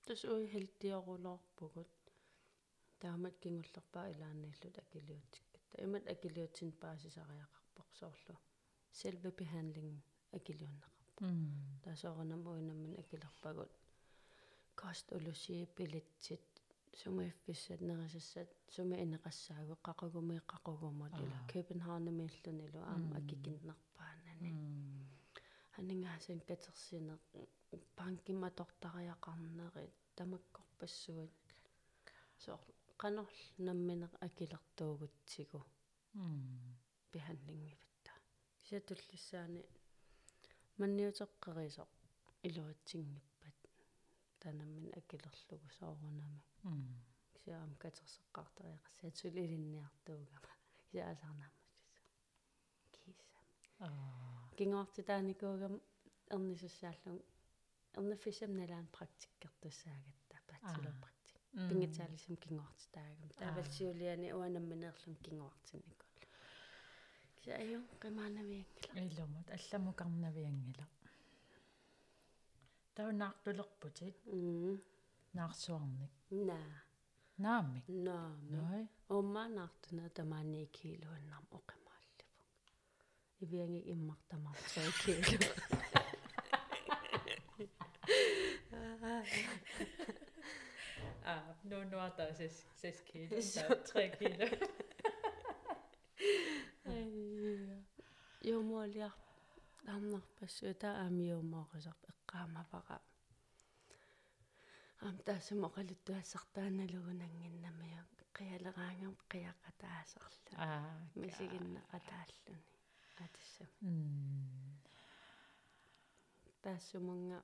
тус уи хелтиорулоорпугут таамат кингуллерпаа илаанииллут акилиутикката имат акилиутсин паасисариақарпоқ соорлу selve behandling акилиуннеқарпо таасоорнам уинамман акилерпагут кост улуси пилитсит сумииффиссат нерисассат суми инеқассаагу қақугуми қақугумут ила копенхагенмииллунилу аама акикиннерпаанани анингаасан катерсинеқ панкиматортариақарнерит тамаккорпассуат соор канорл намминеқ акилертуугутсигу behandlingivutta кисатуллиссаани манниутеққарисоқ илуатсингиппат танаммин акилерлугу соорунами кисаам катерсеққартариақассаат сулилинниартуугама кисаасаарнаамассисо киса аа. Кингоортитааникуугам эрнисуссааллун эрниффисам налаан практиккертуссаагатта бацелор практик пингитаалисам кингоортитаагам таавалсиулиани уанамминерлун кингоортинникку кисааю қимаанавиангила илумут алламукарнавиангила таунаартулерпутит м наарсуарник наа наамик наами ной уммаанаартуна тамаани килуаннарм оқимааллаву ивианги иммартамар 3 кило ah nu nu er der 6 6 kilo der er 3 kilo. Юмуалиар таамнарпассу таа аами юмоорисарп эққаамавара ам таасумо қалуттуассартааналугунангиннамиа қиалераангам қиақатаасерла ah мисигиннеқатааллуни атассам mm таассумунга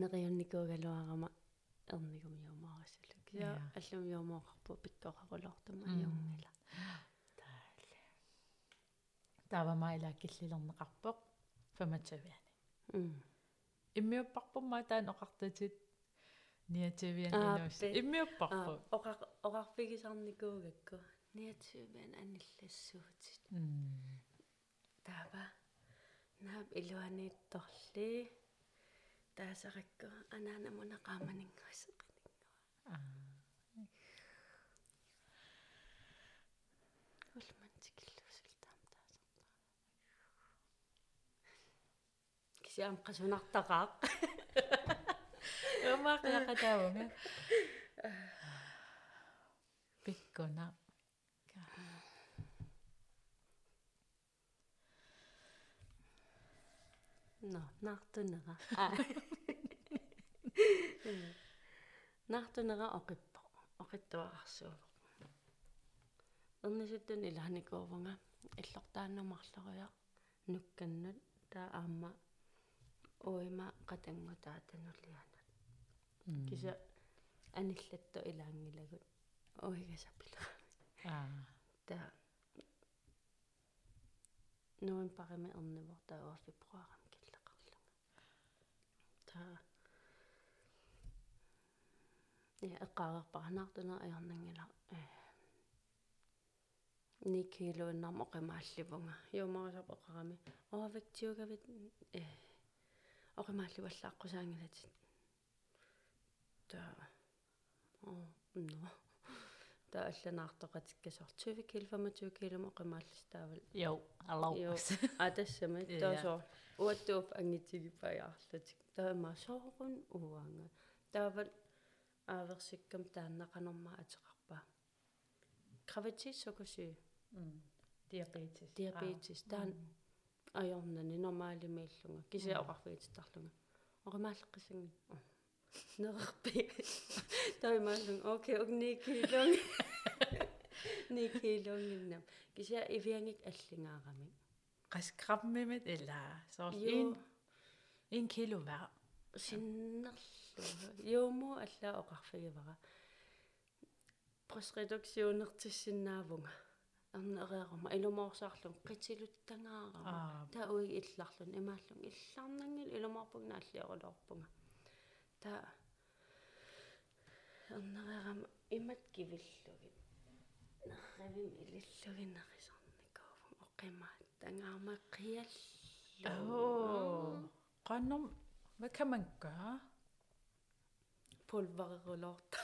нериунникуугалуарама эрнигум киа Ja. аллум юмооқарпу пиккоқарулоортума Mm. юнгила таавамаила киллилернеқарпоқ 25 м иммиуппарпумма таан оқартатит ниативиан пе- иммиуппарпу оқар оқарфигисарникуугакку ниатсуубан аниллассуутит. М таава. Наап илуаниитторли таасаракку анаанамунеқааманингуасеқининга аа кисиам қасунартақаа Умаақиақатаавунга пиккуна но нартунера нартунера оқиппо оқиттуарсуувоқ эрнисуттун илааникуувнга иллортааннумарлеруя нукканнут таа аама уима қатангутаатанулианат киса аниллатто илаангилагут уигасапила аа. Таа нуан париме эрнивор таа фебруарам киллеқарлунга таа я эққаарерпаранаартуна аярнангила э 9 килоиннарм оқимаалливунга юумарисап оқарами овектиугавит э оқимаалливаллааққусаангилатит таа оо но таа алланаартоқатиккасор 20 кил 25 киломо қимааллистаавал Jo, hello. Jo. атассама Ja. таасоо уаттууп ангитигипаяарлутик таама соорун уанга таавал ааверсиккам тааннақанорма атеқарпа гравитиссокуси Mm. Diabetes. диабетис. Таан ajornani normaalimииллунга кися оқарфигитарлунга оқимааллеққисанги нерерпи таймааллун окей огни килон ни килонгиннам кися ивиангик аллингаарами Qas krabbemimmet eller så Jo. en en kilo hver. синнерлу юуму аллаа оқарфигивара просредуксионертиссиннаавунга арнереерама илумоорсаарлун қитилуттангаарама Ah, таа уи илларлун имааллун илларнангил илумоорпугна аллиорулоорпунга таа арнереерама имат кивиллуги нерривим илиллугинерисарникаавун оқимаат тангаарма қиаллу Åh. Grønnom, hvad kan man gøre? пулварерулоорта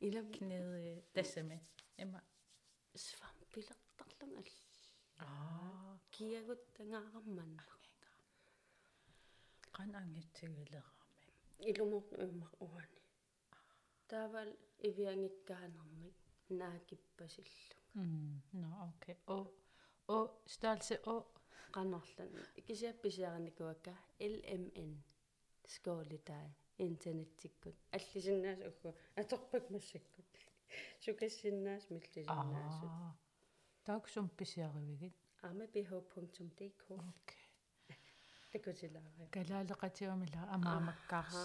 илам Knede decime. Emma. свампилертарлун Алла Ah, киагут тангаарамман grøn angetigeleramme. илумор уйма уани таавал ивиангиккаанермик наакиппасиллу nå, okay. Å, å, størrelse å. qannerlan kisiappisiaranikkuakka LMN skoolitai internettikkut аллисиннаас уггу аторпак массаккут сукассиннаас миллисиннаасут taksum pisiarivigit. amabh.dk Okay. такутилаарай Kalaaleqatiumila amaamakkaars.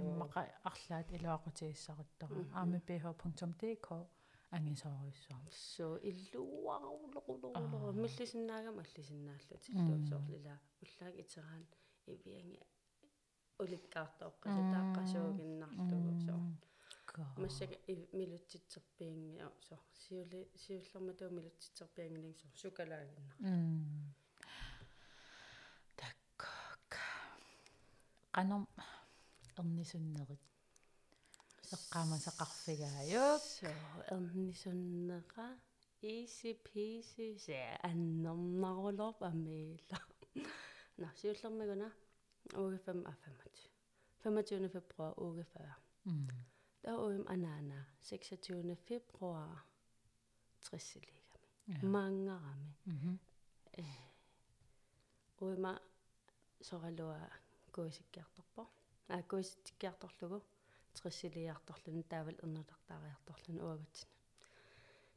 Immaqa arlaat iluaqutiissaquttora. aamiph.dk angisoruissuam. so illuarulorulorulo Аа. миллисиннаагам аллисиннааллут иллуусоорлила уллаак итераан ивианги уликкаартооққаса тааққасуугиннарлугу соо массага милутситсерпиинги со сиули сиуллерматуу милутситсерпиангилин со сукалаагинна Mm. Takkak. Qanom ernisunnerit. Eqqaamasaqarfigaayuk. so эрнисуннера easy peasy се аннернарулор амиила на сиуллермагуна уге 5 а 25 25 februar uge 40 der uim anana 26 februar 60 ligami Ja. mangarami Mhm. уима соралуа куисиккиарторпо аа куисиккиарторлугу триссилиарторлун таавал эрнулартаариарторлун уагутсина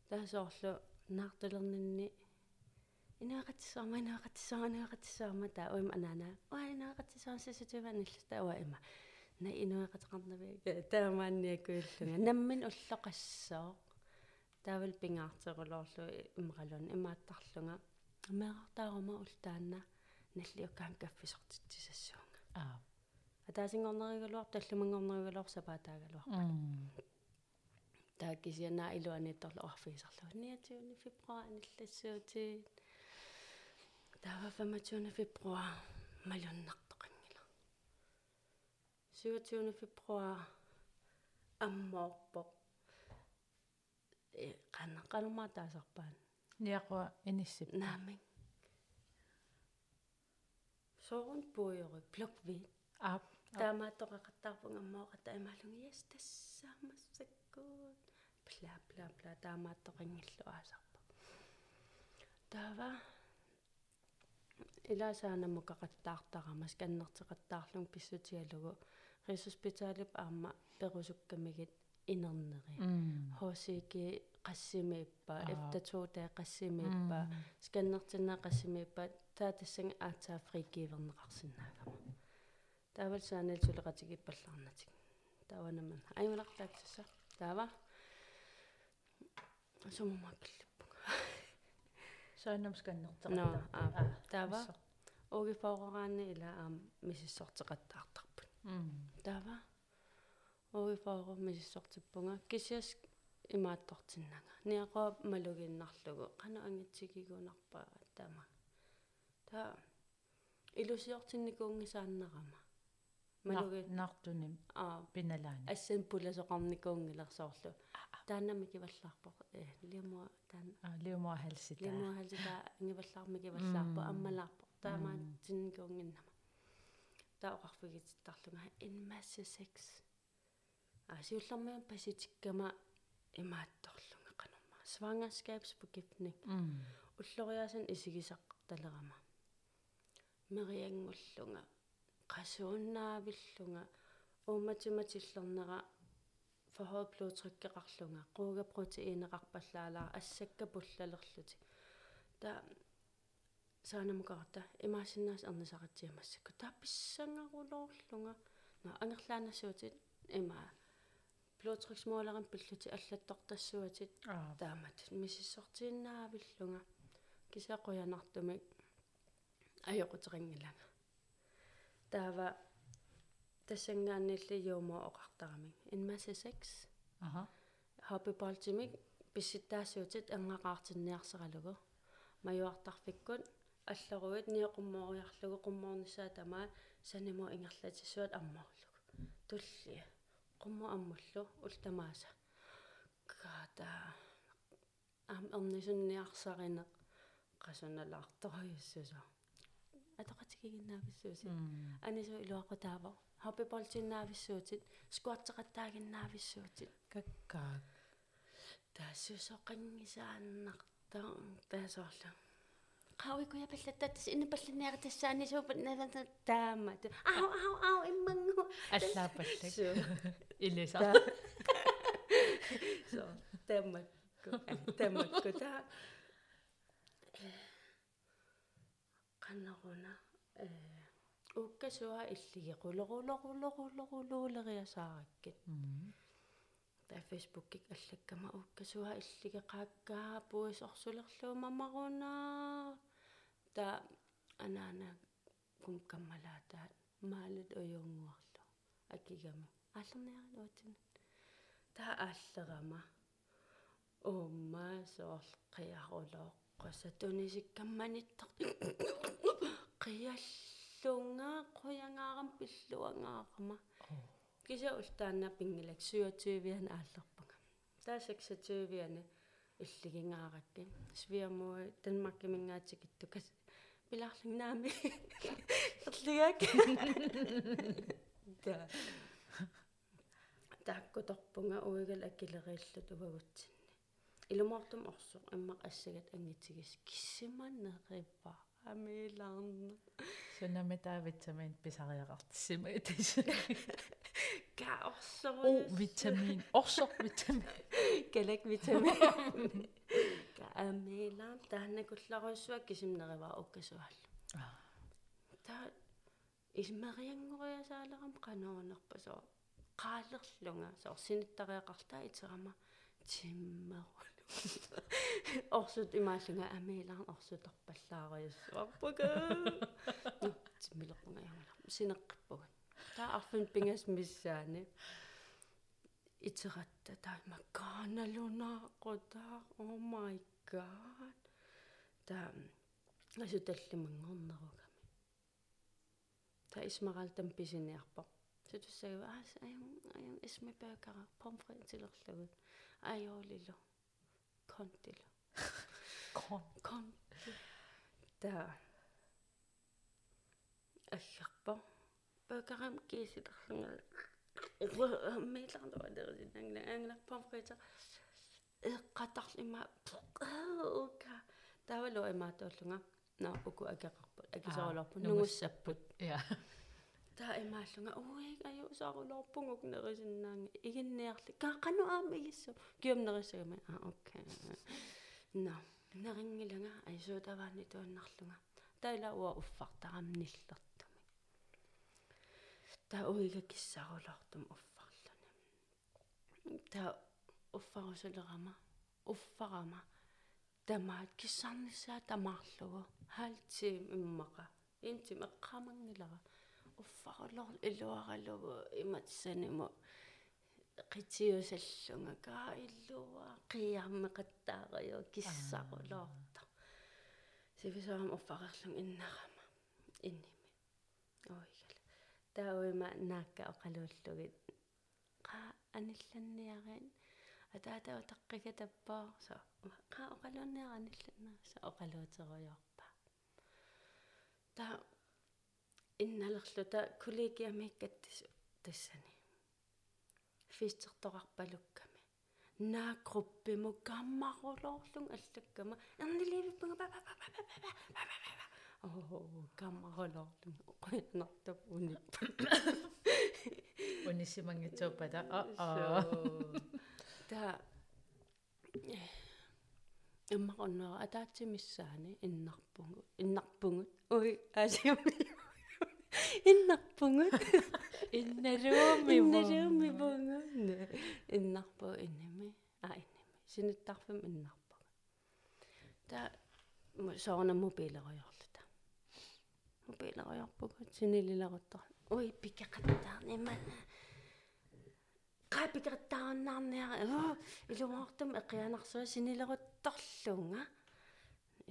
таасоорлу наартулернинни инеэқатсаама инеэқатсаама инеэқатсаама таа уима анаана уа инеэқатсаама сисутиваниллста уа има на инеэқатеқарнави таамаанниакуиллунга наммин уллоқассоо таавал пингаартерулоорлу иммақалун имааттарлунга амеартаарума ултаанна. Наллиуккаан каффисортитсисассуунга Ah. атаасингорнеригалуар таллумангорнеригалуар сапаатаагалуар Mm. тааккисианаа илуаниитторлу арфигисарлу 29 февруар аниллассуутит таава 25 февруар малуннартоқингила 27 февруар аммоорпо э қана қанумаа таасарпаан Niaqua inissip. наамин соорун пуйори блокви Ah. таамааттоқақаттаарпунг аммооқата имаалунг яс тассаамассаккуут пла пла пла таамааттоқингиллу аасарпа таава илаасаанаммукақаттаартарама сканнертеқаттаарлун писсутигалугу рисоспиталип аама перусуккамигит инернери хосики qassimiippa Аа. efter 2 dage qassimiippa сканнертинаа qassimiippa тассанга аатаа фригивернеқарсинаагама таавал саанал сулеқатигиппалларнатик тааванаман аймалартааксаса таава сумумаккиллиппуга Saanam ah, taava. огифаорараани ила аам мисиссортеқаттаартарпут Таава огифаора мисиссортиппунга кисиас имааттортиннага ниақуа малугиннарлугу қана ангитсигигунарпаа таама та илусиортинникуунгисааннарама малуги нартуним. Аа пиналаани. ассан пуласоқарникуунгилерсоорлу тааннами киваллаарпо э лимуа таан а лиумуа халсита лимуа халсита ингиваллаарми киваллаарпо аммалаарпо таамаа тинникуунгиннама таоқарфигиттарлунга инмасса секс а сиуллэрмиа паситиккама имаатторлунга канарма м уллориаасан исигисаққарталерама мериангуллунга qasuunnaavillunga ууматиматиллернера forhøjet blodtrykkеқарлунга quuga proteiineqarpallaалаа ассакка пуллалерлути. Та саанамукарта имаасиннаас ернисақатсиамассакку таапписсангарулоорлунга на ангерлаанассуутит има blodtryksmåleren пиллути аллаттортассуатит аа таамат миссиссортииннаавиллунга кисеқуянартумик ajоқутерингилага таава тассангааннилли юумо оқартарамик инмасса 6 аха хоббиболтимик писситтаассуутит ангақаартинниарсералугу маюартарфиккут аллеруит ниоқуммоориарлугу қуммоорниссаа тамаа санимо ингерлатиссуат аммоорлугу туллия қуммо аммуллу ултамааса. Ката ам орнисунниарсаринеқ qasunnalaartoruйussуса атоқатикигиннаависсууси м анису илуақутаава хоббиболтиннаависсуутит скуатсеқаттаагиннаависсуутит каккаа таассусоқангисааннарта таасоорлу qaawikuya pallattatas inapallaniara tassaani suupat nalanta taammat ау ау ау иммангу аллаапаллак. Суу илиса so тамакку. Тамакку та qannaruна э уккасуа иллиги qulorulorulorulorululeriasaarakkat м та фейсбуккик аллаккама уккасуа иллиги qaakkaa puis орсулерлуумамаруна та анаана кум каммалаатаат маалут уйунгуарлу акигами ааллерниарилуатин та ааллерама умма соорл қиарулооққаса тунисиккамманиттар қиаллунга қуянгаарам пиллуангаарама киса ултаанна пингилак 27-виан ааллерпага таа 26-виани иллигингааракки свиамуи данмарки мингаатикиттукас пиларлигнаами ерлигак та тааккуторпунга уигал аккилерииллут увагутсинни илумортум орсо иммақ ассагат ангитсигис. Киссиманнериппа амилаарна сунами таавитсамин писариақартиссима итис ка орсо о витамин орсор витамин галак витамин ка амилаар тааннакулларуссуа кисимнерива уккасуаллу аа та исмариангориасаалерам каноонерпасо qaалерлунга соорсиниттариақартаа итерама тиммерулу орсут имааллунга амииларн орсуторпаллаариуссуарпуга тиммилерпунга ямала синеққиппугат таа арфин пингас миссаани итератта таа маккааналунааққутаа oh my god таа асуталлимангорнеругами таа исмаралтам писиниарпоқ сутуссагава аас аян аян исмипаакара помфрит тилерлугут аёолилу контилу кон кон та алларпо пакарам кисилерлунга мейларнуа дерисинангла англа помфрита эққатарлима ука. Тавалу имаатууллунга на уку акеқарпут акисоолорпу нугуссаппут я таа имааллунга уик аю саарулорпугук нерисиннаанги игинниарли каақану аама игиссу. Киумнерисагами а окей. На нерингилага айсуутаваани туаннарлунга таила уа уффартарамниллертуми таа уига киссаарулортум уффарлуни таа уффарусулерама уффарама тамаат киссарнissaа тамаарлугу хаалтим иммаqa интим эққамангилара уффарулор илуаралугу иматсанимо qitiusallunga kaa illua qiarmeqattaario kissarulorta sivisaam uffarerlung innarama innimi oigala тауима наакка оқалууллугит qa анилланниарин атаатаа таққига таппаа со qa оқалуунниара анилланна со оқалуутеруйорпа та инналерлу та коллегиамиккаттису тассани фистертоқарпалукками наакруппиму каммарулоорлун аллаккама эрниливиппунга па па па па па па оо каммарулоорлун оқуиннартап униппа унисимангитсууппата аа та эммақорнера атаатсимиссаани иннарпугу иннарпугут уи асиуми иннарпугут инналуумми инналуумми бунгу иннарпу инними а инними синиттарфим иннарпугу та соорна мобилериорлута мобилериорпугут синилилеруттар уи пикеқаттаарнима qaapikerittaarnaarniara илуаартум эқианарсуа синилерутторлунга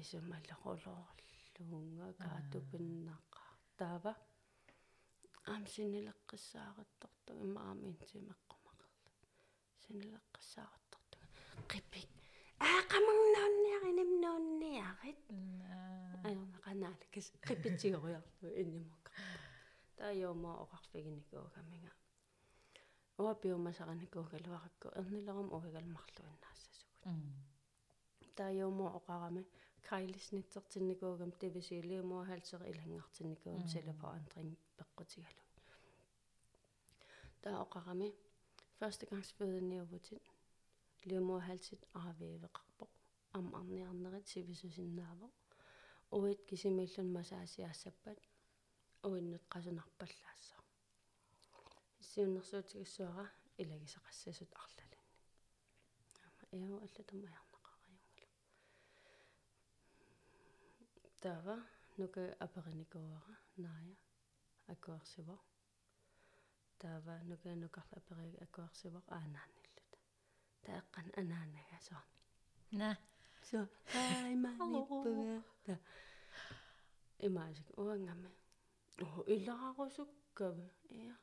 исумаллеқулоорлунга каатупиннаqa таава аам синилеққиссаарутторту имаами интимеққумақарла синилеққиссаарутторту қиппик аақамангнаунниари нимнуунниарит аёрнақанаалакас қиппитсигориарлу иннимоққа таайома оқарфигиникуугаминга уапиумасараникуугалуаракку эрнилерум уигалмарлуиннаассасугут таайомо оқарами кайлиснитсертинникуугам тивисилиумуа халтери илангартинникуугам селефоандрин пеққутигалу таа оқарами førstegangsfødende лиумуа халтит аавиивеқарпоқ ам арниарнерит сивисусиннаавоқ уит кисимиллун масаасиаассаппат уиннут қасунарпаллаассаа сиуннэрсуутигиссуара илагисақассасут арлаланни яа аллатама аярнақараюнгалу тава нука апериникуара наая акуарсива тава нука нукарла апери акуарсива аанаанниллута таэққан анаанагасоо на so хай маниппуга та имаасик уангаме о илаарусуккава иа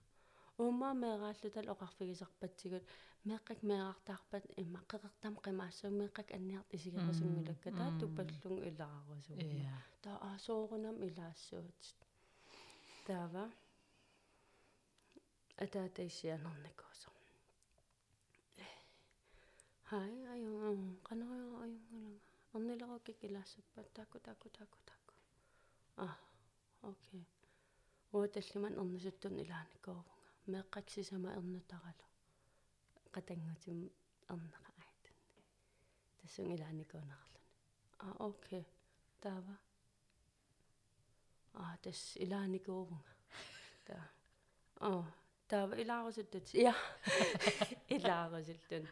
ума мерааллутал оқарфигисарпатсигут меққак мераартаарпат имма қеқертам қимаассуу меққак анниарт исигерасунгулакка таа туппаллун илаарусуу я таа аасоорунам илаассуут таава атаатаиссианерникуусо хай аюн канаа аюнгалага орнилерокик илаассаппат таку таку таку таку а окей ууталлиман орнисуттун илааникуувнга меэккаксисама эрнутаралу qatanggutim ernaqa aitun тассун илааникуунерлун а окей таава а тас илааникуувнга та а таава илаарусуттут я илаарусултун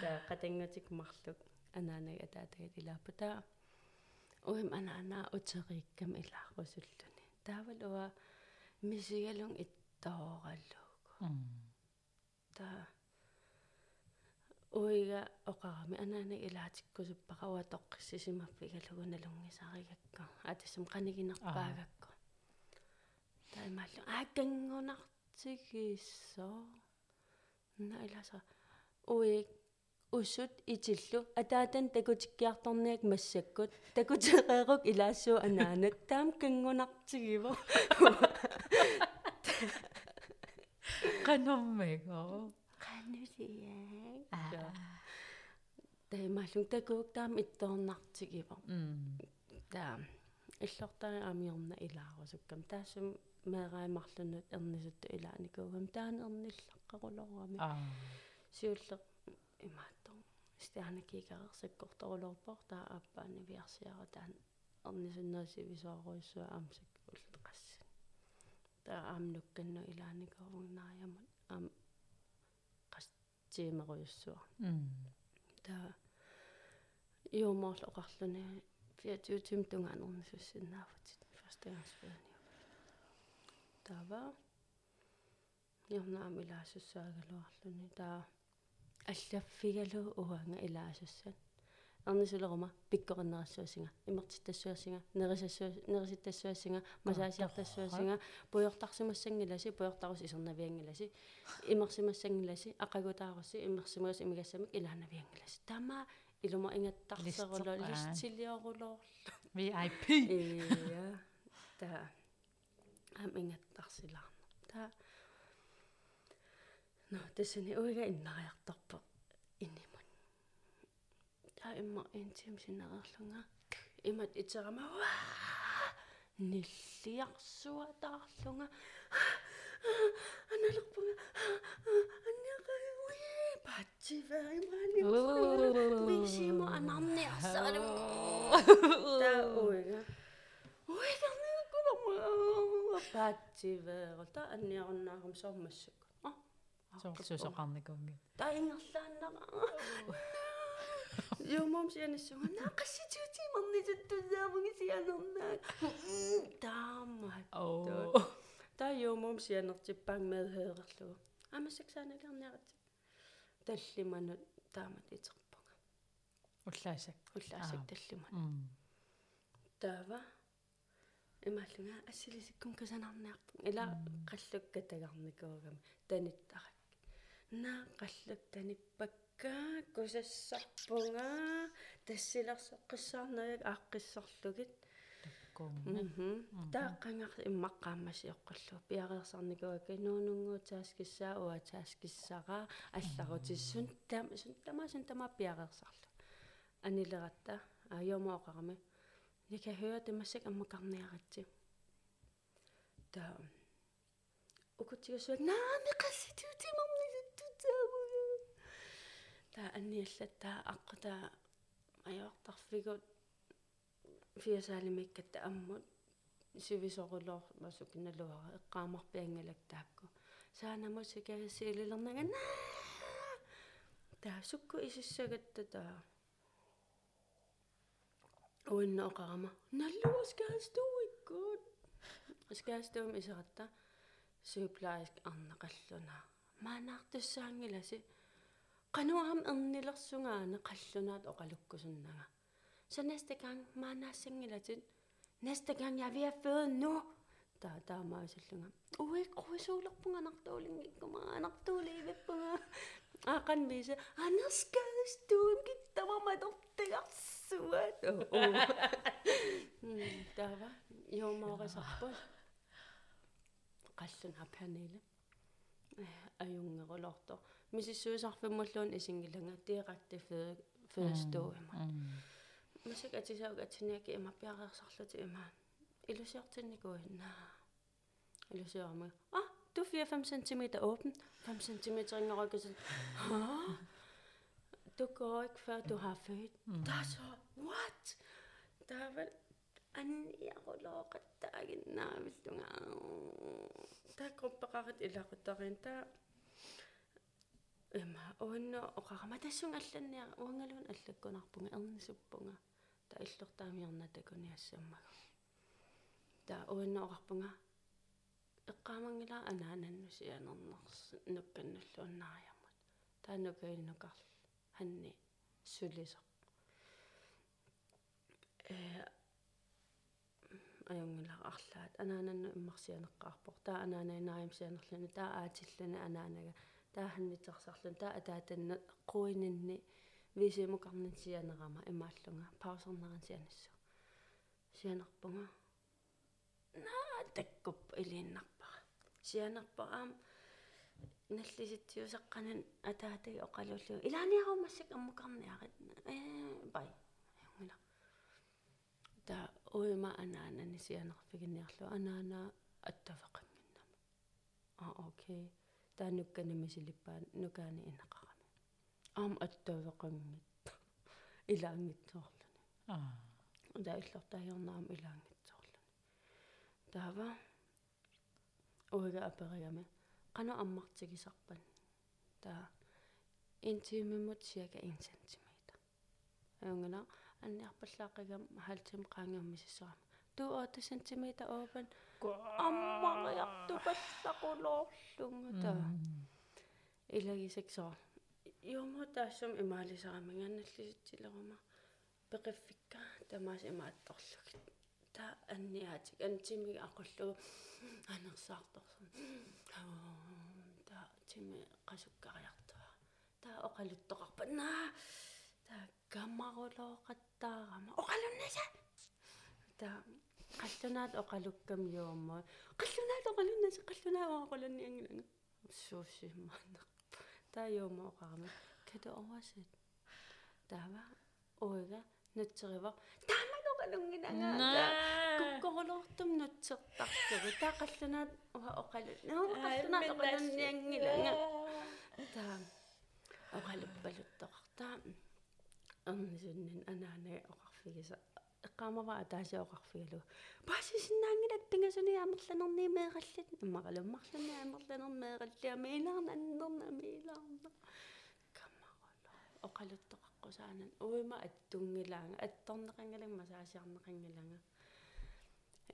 та qatanggutik марлук анаанаг атаатагат илааппата уим анаана утериккам илаарусуллуни таавалуа мисигалун иттоораллуугу та уига оқарами анаана илаатиккусуппаqa уатоққиссисимаффигалугуналунгисаригакка атассам қанигинерпаагакку таимааллу ааккангунартигиссо на иласа уик усут итиллу атаатан такутиккиарторниак массаккут. Такутерерук илаассуу анаанат таам кангунартигиво qanummigo qanusиаа таимааллун такуук таам ittoornartigivo м таа иллортаа аамиорна илаарусуккам таассум меэраимарлунут эрнисутту илааникуугам таан эрниллаққарулорами а сиулле имааттор стианакикаерсаккорторулорпор таа аппаани виарсиара таан эрнисуннаасивисооруиссуа аамсак уллеқассан таа аамнукканну илааникуурнариамут аам qastиимеруйуссуа м таа иумоорлу оқарлуни 24 тим тунгаанернисуссиннаафутит ферстегаngsfødende тава ярнаам илаасуссаагалуарлуни таа. Аллаффигалу уанга илаасуссат арнисулерума пиккориннерассуасинга имертиттассуасинга нерисассуа нериситтассуасинга масаасиартассуасинга пуйортарсимассангиласи пуйортарус исернавиангиласи имерсимассангиласи ақагутаарусси имерсимагас имигассамик илаанавиангиласи тама илума ингаттарсеруло листилиорулоорлу VIP Iya. Tää. Hän ingettарсилаарна. Таа. No, тэсэни уига иннариартарпа инимун. Таа имма интим синерерлунга. Имат итерама ниллиарсуа таарлунга. аналерпунга анниақаюи патсиваимаани висимо анарниарсаралу таа уига уига нукулама патсивеерл таа анниаруннаарум сормассук сорсусоқарникунги таа ингерлааннара Юмом сианассуга наақасситути марнисуттусаамуги сианернаа таамаа оо. Таа юмом сианертиппаан меэхеерлугу амассаксааналерниаратсик таллиманут таамат итерпунга уллаасак. Уллаасак Аа. таллиман таава имааллунга ассилисиккун касанарниарпу ила қаллукка тагарникуугам таниттарак наа қаллук таниппакка кусассарпунга тассилерсеққиссаарнаяк ааққиссарлугит. Куунга мхм. Тааққангар иммаққаамаси оққаллу пиареерсарникуака нуунунгуу тааскиссаа уа тааскиссараа алларутиссун таама сунтама сунтама пиареерсарлу анилератта. Аёмооқарами jeg kan høre det masik аммакарниаратси та укутига суак наами qassituutimarni суттутаамуга та анниаллатта аққута ajortarfigut фиасаалимиккатта аммут сивисорулоор масукиналуара эққаамарпиангалак таакку саанамут сикагасиилилернага наа! Таа сукку исиссагатта таа уинна оқарама наллуа скаастуиккут скаастуум исератта сюплаиск арнеқаллуна маанартуссаангиласи qanуам эрнилерсунгаана қаллунаат оқалуккусуннага så næste gang maanaassangilатит næste gang jeg vil have føde nu та таамаасаллунга уи круисуулерпунга нартуулингиккума нартуулиивиппунга ақан висе анерскаастуун киттамаматортигарсуат тава йомоорисарпут қаллуна панеле аюнгерулорто мисиссуисарфиммуллуун исингиланга диракти фøde фødeståema масик атисауг атсиниаки има пиареерсарлути има илусиартинникуиннаа илусиарма а du er 4-5 cm åben 5 cm ringerøkket du går ikke før du har født mm. der er så what der er vel анниарулооqattaaginnaavillunga тааккорпеқарит илақуттарин таа эма оонно оқарама тассун алланниа уангалуун аллаккунарпунга эрнисуппунга та иллортаамиорна такуниассаммага та оонно оқарпунга эққаамангила анаананнуси анернерс нукканнуллууннариармат таанукаиннукарл ханни сулисеқ э аюнгила арлаат анаананну иммарсианеққарпор таа анаанаинааримсианерлуни таа аатиллуни анаанага тааханнитерсарлун таа атаатанна қуининни висимукарнин сианерама имааллунга паусернеран сианассу сианерпунга наа таккуп илииннарпара сианерпараам наллиситсиусеққанан атаатаги оқалууллу илааниарумассак аммукарниарит. Э бай. Аюнгила та уима анаанани сианерфигинниарлу анаана аттавеқангиннама а окей. Таа нукканимисилиппаан нукаани инеқарами аам аттавеқангит илаангитсоорлуни аа таа иллортаажорнаам илаангитсоорлуни таава уига аперигами qanu аммартигисарпан таа интимиммут сиака 1 см аюнгана анниарпаллааққигам халтим qaangammисисарама ту 8 см оопан аммариарту паллақулоорлунга таа илагисаксоо юмо таассум имаалисарамангаанналлиситсилерума пеқиффикка тамаас имаатторлугит та анниаатик антими ақуллу анерсаарторсун та тими қасуккариартуа та. Оқалуттоқарпана та каммарулооқаттаарама оқалуннаса та қаллунаат оқалуккам юумма қаллунаат оқалуннаса қаллунаа оқалунни ангиланга суусиммаанер та юумма оқарама када овасит тава оига нутсерива тааман оқалунгинага куккорулортум нутсертарлугу таа қаллунаат оқалу наа қаллунаат оқалунни ангиланга та оқалуппалуттоқартаа эрнисуннин анаанаа оқарфигиса эққаамава атааси оқарфигалу паасисиннаангилат пингасуни амерланерни меэқаллат иммақалуммарлуни амерланермеэқаллиа меилаарна аннерна меилаарна каммаруло оқалуттоқаққусаанан уима аттунгилаанга атторнеқангалангма саасиарнеқангаланга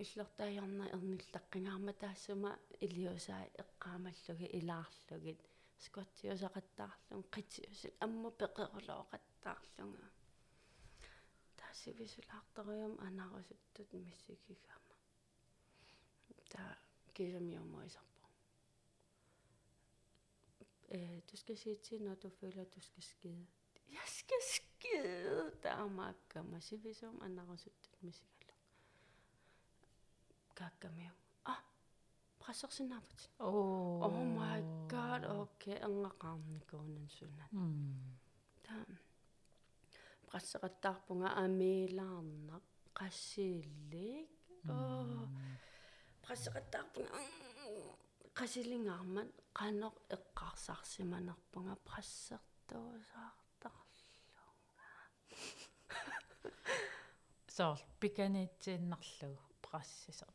иллертаажарна эрниллаққингаарма таассума илиусаа эққаамаллуги илаарлугит скоттиусақаттаарлун қитиусит амма пеқерулооқаттаарлунга таасивисулаарториум анарусуттут миссикигама та кисамиумоисарпо э du skal sige til når du føler du skal skide Jeg skal skide таамааккама сивисум анарусуттут миссикалла каккамиу а прассерсинаапут Oh. Oh my god, okay, ангақарникуунан сунат. Та прассеқаттаарпунга амилаарнақ qassiillik. оо прассеқаттаарпунга qassilingаармат qanoq eqqarsarsimanerpunga prassертуусаартарлунга. Så pikanitsinnerlugu prassisa.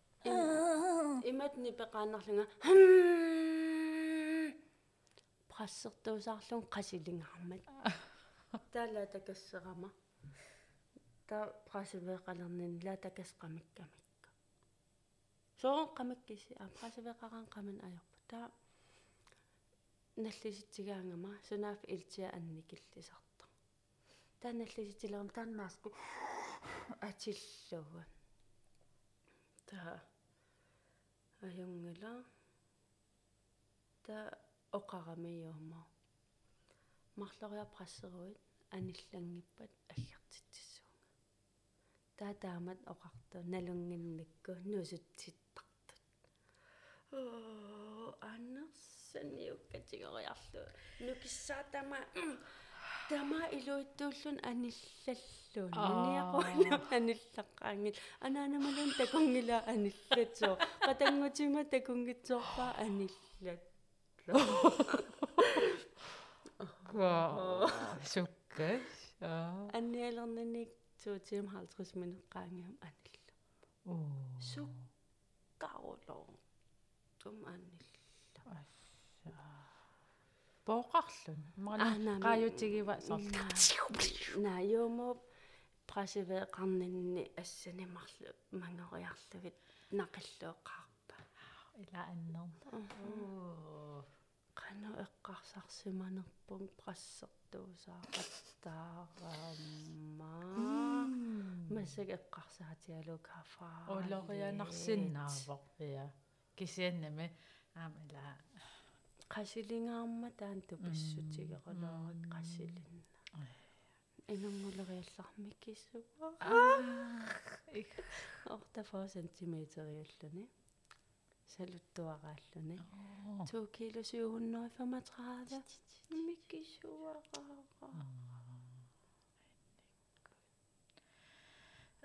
имат нипеқааннарлунга прассертуусаарлун qassilingаармат таала такассерама та прассивеқалернин ла такасқамиккамикка соо қамиккиси а прассивеқаран қаман аёрпу та наллиситсигаангама сунаф илтиа анникиллисарта та наллиситилерам тааннааску атиллуган та аюнгила та оқарамиюума марлориа прассеруит аниллангиппат аггартитсуунга таа таамат оқарту. Налунгинникку нусутситтартут. Оо аннерсаниуккатигориарлу нукиссаа тама илуиттууллун аниллаллун аниақуна аниллаққаангил анаанамалун такунгила аниллатсоо қатангутима такунгитсоорпаа аниллат Sukkas. Ja. анниалернаник 250 минеққаангиам анилла Oh. суккарулоо тум анилла Нами- qaayutigива сорл. на ёмо прасивеқарнинни ассанимарлу мангориарлугит нақиллуоқарпа Ила аннер. Oh. қано эққарсарсиманерпун прассертуусаақаттаарама массак эққарсаатиалу кафаа Олорианарсиннаавоқ. Ja. Кисианнами аамала qassilingаарma таан туписсутигеқолоорик qassilinna ингунгулериалларми киссуа орта 4 см иуллуни салуттуарааллуни 2 кило 735 миккисуараа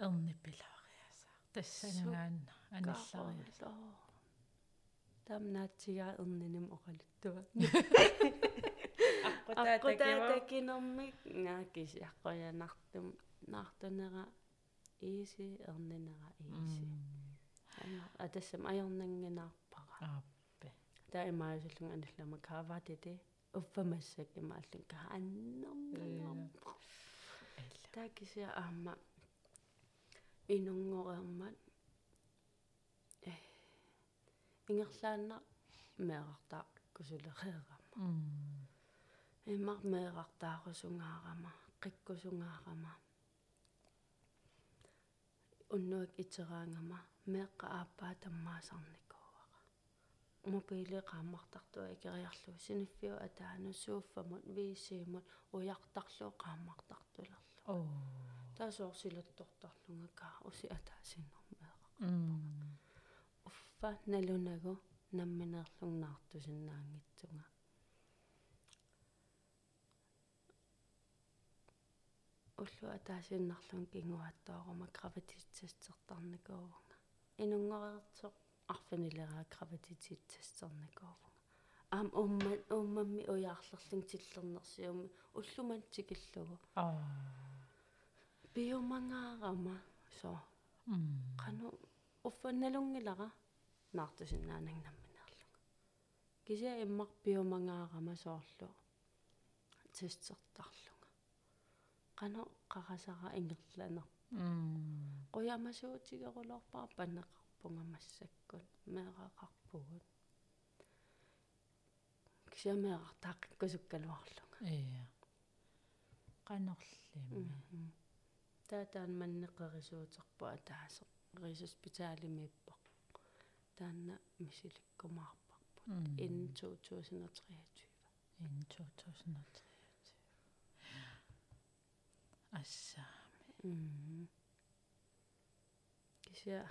эрниппилаариасаа. Тассангаанна аниллариа. Аниллариа тамнаатсигаа эрниним оқалуттуа аққутаатакинэрмик наакис аққоянартум наартунера ииси эрнинера ииси атассам аёрнангинаарпара Ааппе. таимаасуллун аналлама кааваатити уффамассак имааллун ка аннэрнэрпа таакisia аама инунгореермат э ингерлаанна меэрартаа кусулереерама имар меэрартаарусунгаарама қиккусунгаарама уннуак итераангама меэкка ааппаа таммаасарникууара мобиле qaammartartua икериарлу синиффиу атаану сууффамут висиимут уяртарлуу qaammartartулерлу оо. Таасоорсилуттортарлунгака уси атаасиннэрмеэра м уффа налунагу намминеерлугнаартусиннаангитсунга уллу атаасиннарлун кингуаттоорма гравититсертарникуувнга инунгорертоқ арфинилераа гравититсерникуувнга аам умма уммамми уяарлерлун тиллернерсиуми уллуман тикиллугу аа. Биомангаарама со м qanu uffanналунгилара наартусиннаанагнамминерлунга кися иммар биомангаарама соорлу тестертарлунга qanu qarasara ингерланер м quyamasуутигерулорпаа паннеқарпунга массаккут меэқақарпугут кися меэқартааққиккусуккалуарлунга ия. Канерлими таатаан маннеқарисуутерпу taanna misilikkumaarparput inden 2023 inden 2023 assaamme mm. Mm-hmm. kisia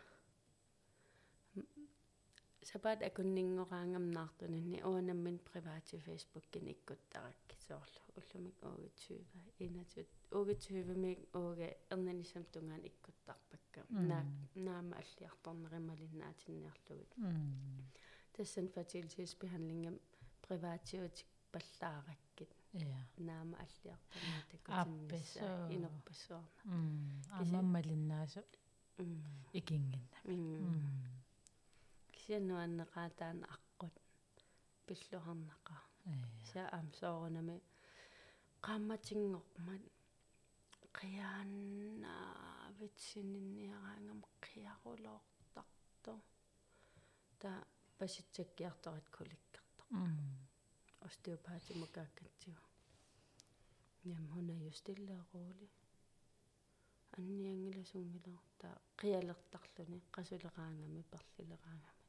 sabat akunningoraangamnaartunanni uanammin privaati facebookin ikkuttarakkisuarlu ullumik 21 21 угитсуивимиг ууга эрнанисамтунгаан иккуттарпакка наа наама аллиарторнерималиннаатинниарлугит тассан фатилитисбеханлингам приватиутик паллаараккит наама аллиарторнаатаккутинниса инерпассуарна амаммалиннаасу икингиннами кисианнуаннеқаатаан аққут пиллуарнақаа саа амсоорунами qammatinngormat м кисианнуаннеқаатаан аққут пиллуарнақа ия саа аам соорунами qaammatинngormat qiyaanna vitsinинниараангам qiarulortarto та паситсаккиарторат куликкарта м остеопатимакааккатсиу ням хуна юстиллаарули анниангиласунгилар та қиалертарлуни қасулераангами перлилераангами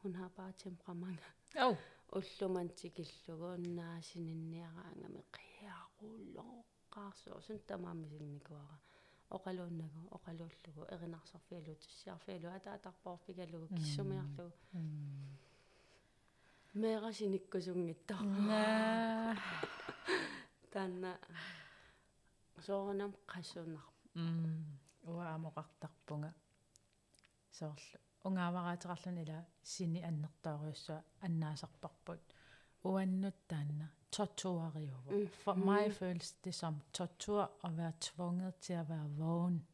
хунхапаатимқамага оу уллумантикиллугу наасининниараангами қиааруллоққарсуо сун тамаамисинникуара оқалууннагу оқалууллугу эринарсарфиалу туссиарфиалу атаатарпорфигалугу киссумиарлугу м меэрасиниккусунгиттар наа таанна соорунам qassунар м уаамоқартарпунга соорлу унгавараатерарлунила сини аннертаариуссуа аннаасарпарпут. Уаннут таанна tortuariuva. For mig føles det som tortur at være tvunget til at være vågen.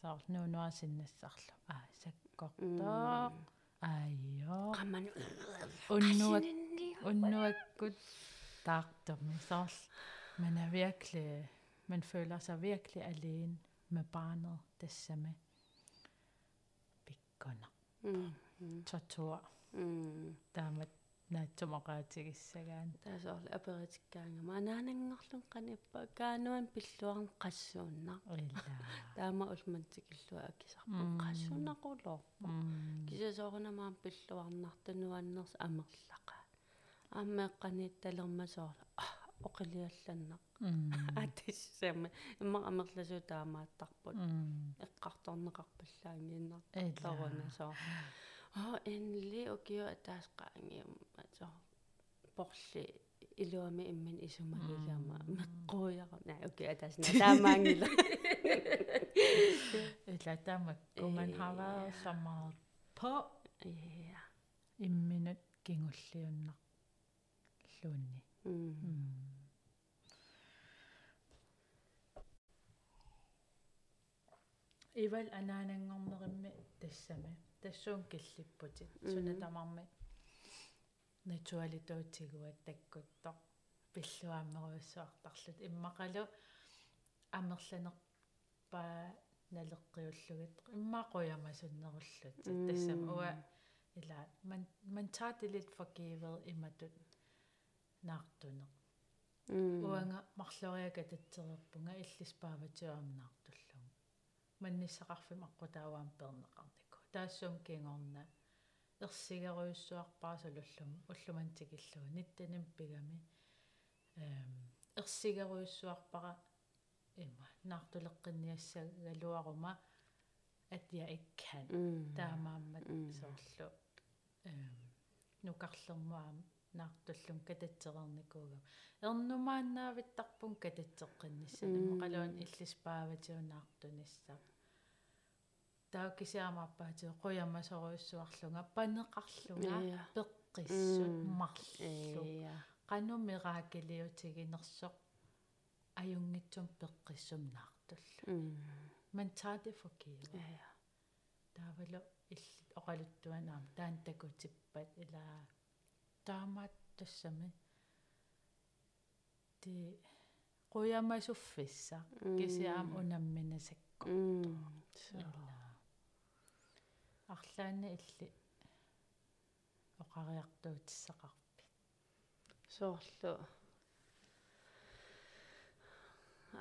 Så nu nu er sinne sarlo. Ej, så godt da. Ej, jo. qamman Unnuat, unnuat gut dagter med sol. Man er virkelig, man føler sig virkelig alene med barnet, det samme. Bikunder. mm Tortur. mm Der med nattumaqaatigissagaan. таасоор аперитиккаангама анаанангорлун каниппа каануан пиллуарн qassуунна Illa. таама улмантикиллуа акисарпу qassунақулоо Mm. кисасоорунамаам пиллуарнартануаннерс амерлаqa ааммеэққаниитталермасоола оқилиалланнақ атиссами имма амерласуу таамааттарпут эққарторнеқарпаллаангииннар Illa. лорунасоо аа энли окио атаасқаангиум атсо порли илуами иммин исумагигама меққуяра на окей атаасна таамаангила Illa tamakku man har været så meget på ja i minut gingulliunnar sunatamarmi naturalituutiguat takkuttoq pilluaammeruissuartarlut immaqalu amerlanerpa naleqqiullugit immaaquyamasunnerullut tassam uа ila man man tager det lidt for givet imatut naartuneq mm уанга марлориака татсерерпунга иллиспааватиуамнаартуллугу манниссақарфим аққутааваам пернеқарнику таассуум кингорна ерсигеруйуссуарпаа сулуллум уллумантикиллуг ниттаним пигами эм ерсигеруйуссуарпара има jeg ikke kan таамааммат соорлу эм нукарлермуаам наартуллум кататсерерникуугам ернумааннаавиттарпун кататсеққинниссанаму қалуан иллиспааватиунаартунisса таа кисиамааппаатио қуямасоруйуссуарлунга панеқарлунга пеққиссут марлу. Ajungitsum peqqissum naartullu man tager det for givet ja taavalu illit oqaluttuanaam taan takutippat ila taamaat tassami ti quyamassuffissa kisiaam unamminasakku арлаанна илли оқариартуутиссақарпи соорлу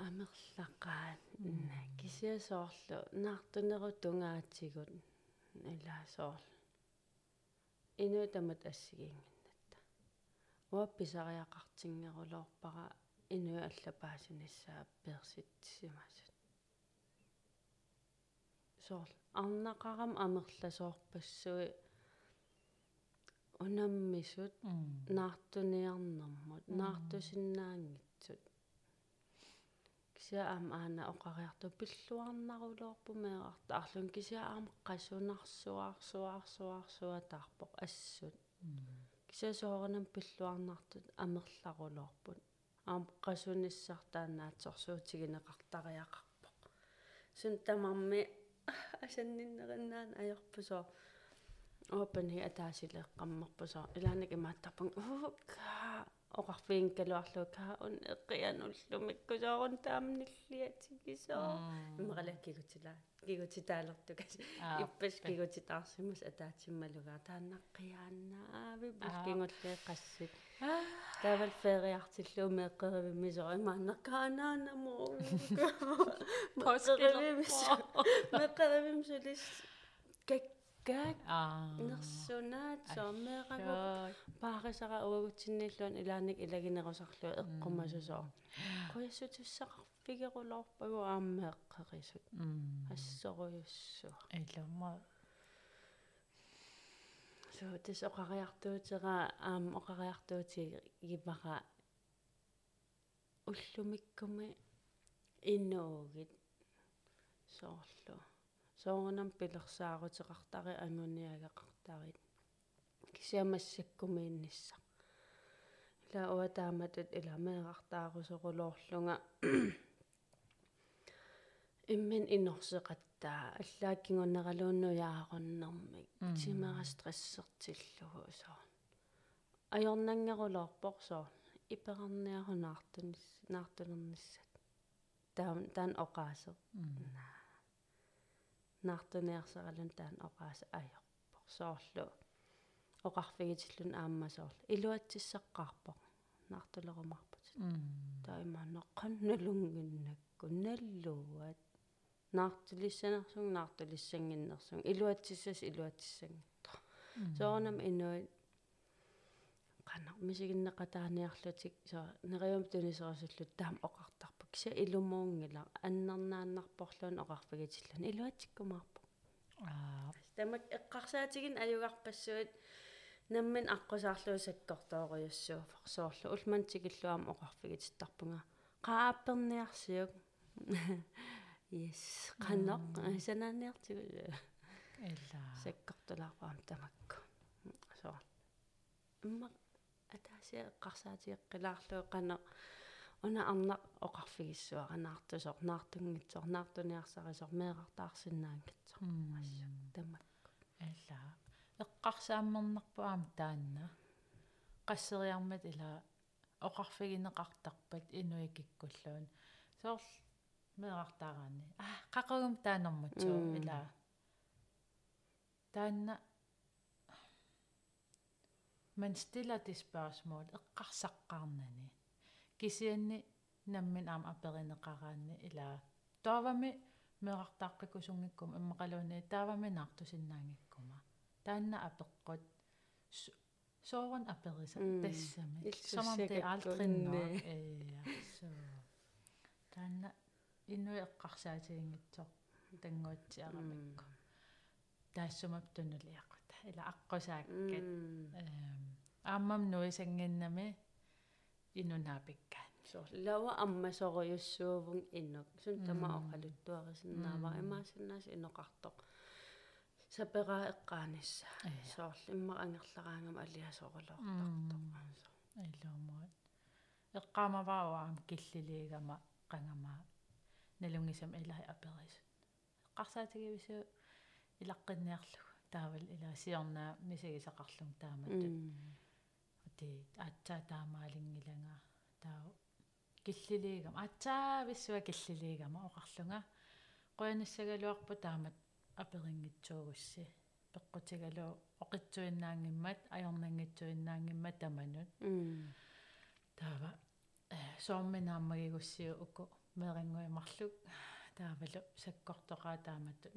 амерлақаат кисиасоорлу наартунеру тунгаатигут илаасоорл инуу тамат ассигиингиннатта уапписариақартингерулоорпара инуу аллапаасинассаа перситсимасут соорл арнақарам амерласоорпассуи унаммисут наартуниарнэрмут наартусиннаангитсут. Кися аам аана оқариарту пиллуарнарулоорпу меэрарта арлун кися аам қасунарсуарсуарсуарсуатаарпоқ ассут. Кися соорнам пиллуарнартут амерларулоорпут. Аам қасуниссартаанаатсорсуутигинеқартариақарпоқ сун тамарми асанниннериннаан аёрпусоо опен hi атаасилеэққаммерпусоо илааник имааттарпун. Уука оқарфиин калуарлука ун эққиануллумиккусоорун таамниллиатигисоо имералаккигутила кигутитаалертукас иппас кигутитаарсимас атаатсиммалугаа тааннаққиааннаави пулкингуллеэққассит тавал фериартиллуу меққеривимисоо имааннақкаанаанамоо Påskiller. меққеривимсулис каккаак нерсунаат соомеэраго паарисара уагутсиннииллуан илааник илагинерусарлуу эққумасусоо қуяссутиссақарфигерулоорпагу ааммеэққерисут ассоруйуссуа илумма so тис оқариартуутера аам оқариартуути гипара уллумиккуми иннуугит соорлу соорнам пилерсаарутеқартари ангуниагақартарит кисиамассаккумииннисса ила уатааматут иламеэқартаарусоқулоорлунга иммен инорсеқаттаа аллааккингуннералууннуяақоннэрмик тимера стрессертиллугу соо ajornangerulorpor soo iperarniarunartunis naartunernisat таан таан оқаасе наартуниарсералун таан оқааса аёрпор соорлу оқарфигитиллун ааммасоорлу илуатсиссаққарпоқ наартулерумарпут таимаанеққаннулунгиннакку наллуат наартулиссанерсун наартулиссангиннерсун илуатсиссас илуатсиссангитто соорнам инуит misiginneqataaниарлутик со нериум тунисерусуллут таам оқартарпак кися илумуунгила аннернааннарпорлуун оқарфигитиллун илуатсиккумаарпо аа тамак эққарсаатигин аюгарпассуит наммин аққусаарлуу саккортоориуссууфор соорлу улмантикиллуам оқарфигититтарпунга qaapperniarsiuk yes. Qannoq илла саккортулаарпаам тамакку соор имма атааsia эққарсаатиэққилаарлуу қана уна арна оқарфигиссуара наартусор наартунгитсор наартуниарсарисор меэқартаарсинаангитсор ассу тамакку илла эққарсааммернарпуаам таанна qasseriarmat ila оқарфигинеқартарпат инуикиккуллуун соорл меэқартаараани а қақагум таанермутсуу ила таанна man stiller det spørgsmål eqqarsaqqaarnani kisianni nammin aam aperineqaraanni ila toavami меқартааққикусунгиккум иммақалуни тааваминаартусиннаангиккума таанна апеққут соорон апериса М. тассами Иллуссакаккунни. самарти аалтринноо ээ so таанна инуи эққарсаатигингитсоо тангуутсиарамикку таассумап тунулиаққута ила аққусааккат ааммам нуисангиннами инунаапиккаан lawa amma soruйuссуувун иннук сун тама оқалуттуарисиннаава имаасиннаас иноқартоқ сапераа эққаанисса Э. соорл имма ангерлараангам алиасоорулоортартоқ илуумуат эққаамаваауаам киллилигама қангамаа налунгисам илаи аперис эққарсаатигивису илаққинниарлугу таавал ила сиорнаа мисигисақарлун тааматту ти атсаа таамаалингиланга таа киллилигам. Атсаа виссуа киллилигама оқарлунга қуянассагалуарпу таамат аперингитсуугусси пеққутигалу оқитсуиннаангиммат аёрнангитсуиннаангимма таманут таава э соорминааммагигуссиу уку мерингуимарлук таавалу саккортоқаа тааматту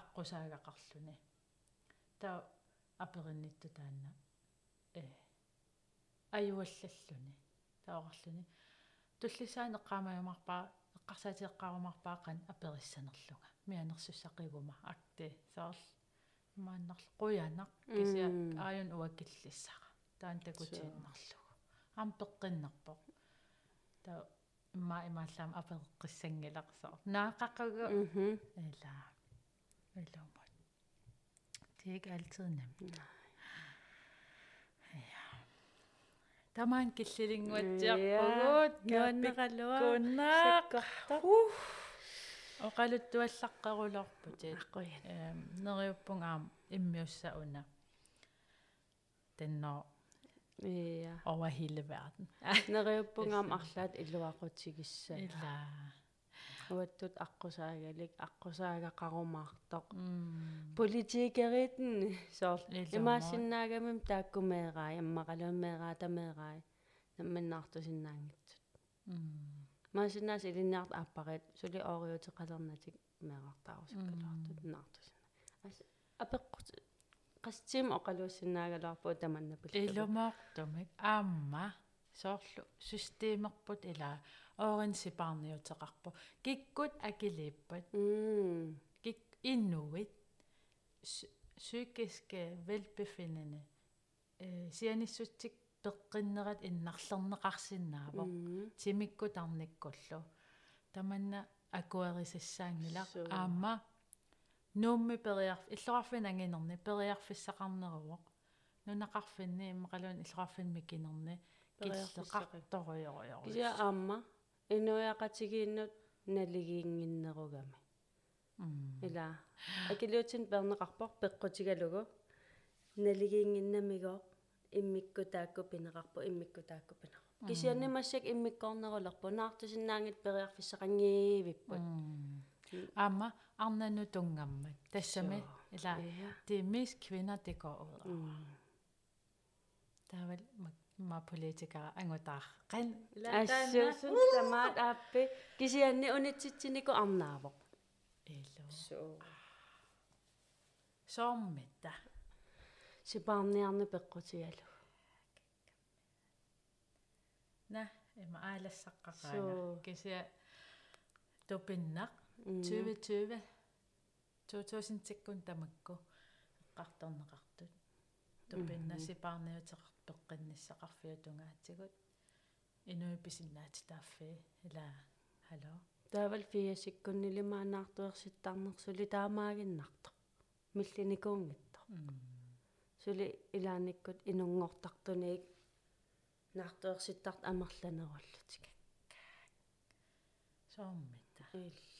аққусаагақарлуни таа апериннитту таанна. Э. Аюаллаллуни таоқарлуни туллисаан эққаамаюмарпаа эққарсаатиэққарумарпааққан апериссанерлунга мианерсуссақигума акти саарл мааннарл қуянақ кися ааюн уаккиллиссара. Таан такутииннарлугу аам пеққиннерпоқ таа имма имааллаам апереққиссангиларсаа наақақагу Eller eller om det er ikke altid nemt. Ja. Тамаан киллилингуатсиарпугут нуаннералуа куннаа саккорто оқалуттуаллаққарулорпутит аққуян эм нериуппунгаам иммиуссауна тенноо ия over hele verden. нериуппунгаам арлаат илуақутигиссаа Illa. уаттут аққусаагалик аққусаагақарумаартоқ Mm. политикеритэн соор Илуммаа. имаасиннаагамим тааккумеераа яммақалуумеераа тамеераа намминнаартусиннаангитсут Mm. маасиннаас илиннаарт ааппарит сули ориутеқалернатик меэқартаарусаккалуартут наартусина ас апеққут qastим оқалуuссинаагалуарпу таманнапуллу Ilumortumik aamma sooрлу системерпут ила ооринсипаарниутеқарпу киккут акилиппат м кик иннуит psykiske velbefindende э сианиссутсик пеққиннерат иннарлернеқарсинаава м тимиккутарниккуллу таманна акуэрисассаангила Суу. аама нуумми периарф иллоқарфин ангинерни периарфиссақарнеруоқ нунақарфинни иммақалуун иллоқарфинми кинерни киллеқарторуйоруйору кися аама инуяқатигииннут налигиингиннеругами ила акилуутин пернеқарпор пеққутигалугу налигиингиннамигоо иммикку таакку пинеқарпу иммикку таакку пинеқарпу кисианнимассак иммиккорнерулерпу. Наартусиннаангит периарфиссақангиивиппут аама арнану тунгаммат тассами ила ja det er mest kvinder det går ud over. м Der er vel ma politikere angotар qan ассуусун тамаат ааппи кисианни унитситсинику арнаавоқ elo. So. Sommetta. Сипаарниарни пеққутигалу na ema aalassaqaqaana Suu. kisia tupinnaq м 2020 2000-tikkun tamakku eqqartorneqartut tupinna sipaarniuteqart peqqinissaqarfiutungaatigut inui pisinnaati taaffi ila hallo таавал фиасиккуннилимаанаартуерситтарнерсули таамаагиннарто миллиникуунгитто сули илааниккут инунгортартуниик наартуерситтарт амерланеруллутик sommetta илла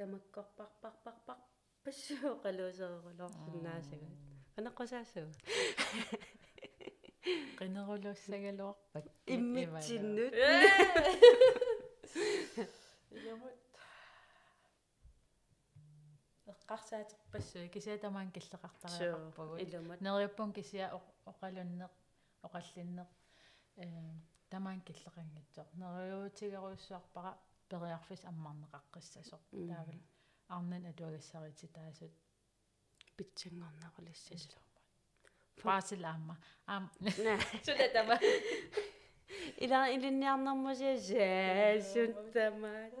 тастамаккорпарпарпарпар пассуоқалуусеерулоорсиннаасагут канаққусаассуу qinerulussagaluarpak иммитсиннут Ilamut. Эққарсаатерпассуи кисиа тамаан киллеқартариақарпагут. илумат Нериуппун кисиа оқалуннеқ оқаллиннеқ э тамаан киллеқангитсоқ. Нериуутигеруссуарпара периарфис аммарнеқаққиссасоқ Мм. таавал арнан атуагассарити таасут. Питсангорнақулиссис силлерма фаасил аама аам наа сулатама ила илинниарнэрмусиасаа суттамаат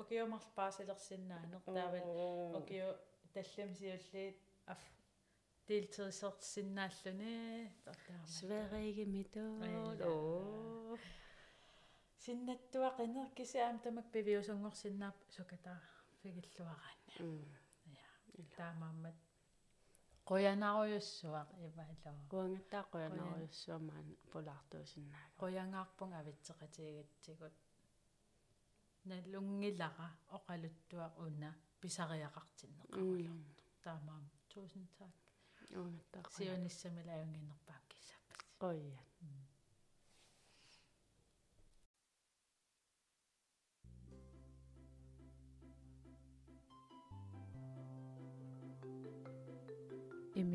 окиомарл паасилерсиннаанер таавал окио талламсиуллиит аф делтирисерсиннааллуни тартаама Sverige middag. Синнаттуа qinеркисаам тамак пивиусунгорсиннаап сукатаа фигиллуараан Mm. таамааммат. Иваалоо Kuangattaa qoyanaruyussuamaan pulaartuusinnaага. qoyangаарpung avitseqatigattigut налунгилара оқалуттуа уна писариақартиннеқарулу Mm. таамаам tusind tak Uungattaa сиониссамила аюнгинерпаак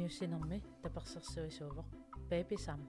ñu sinam mi dapax sax sewe sewo pepe sam.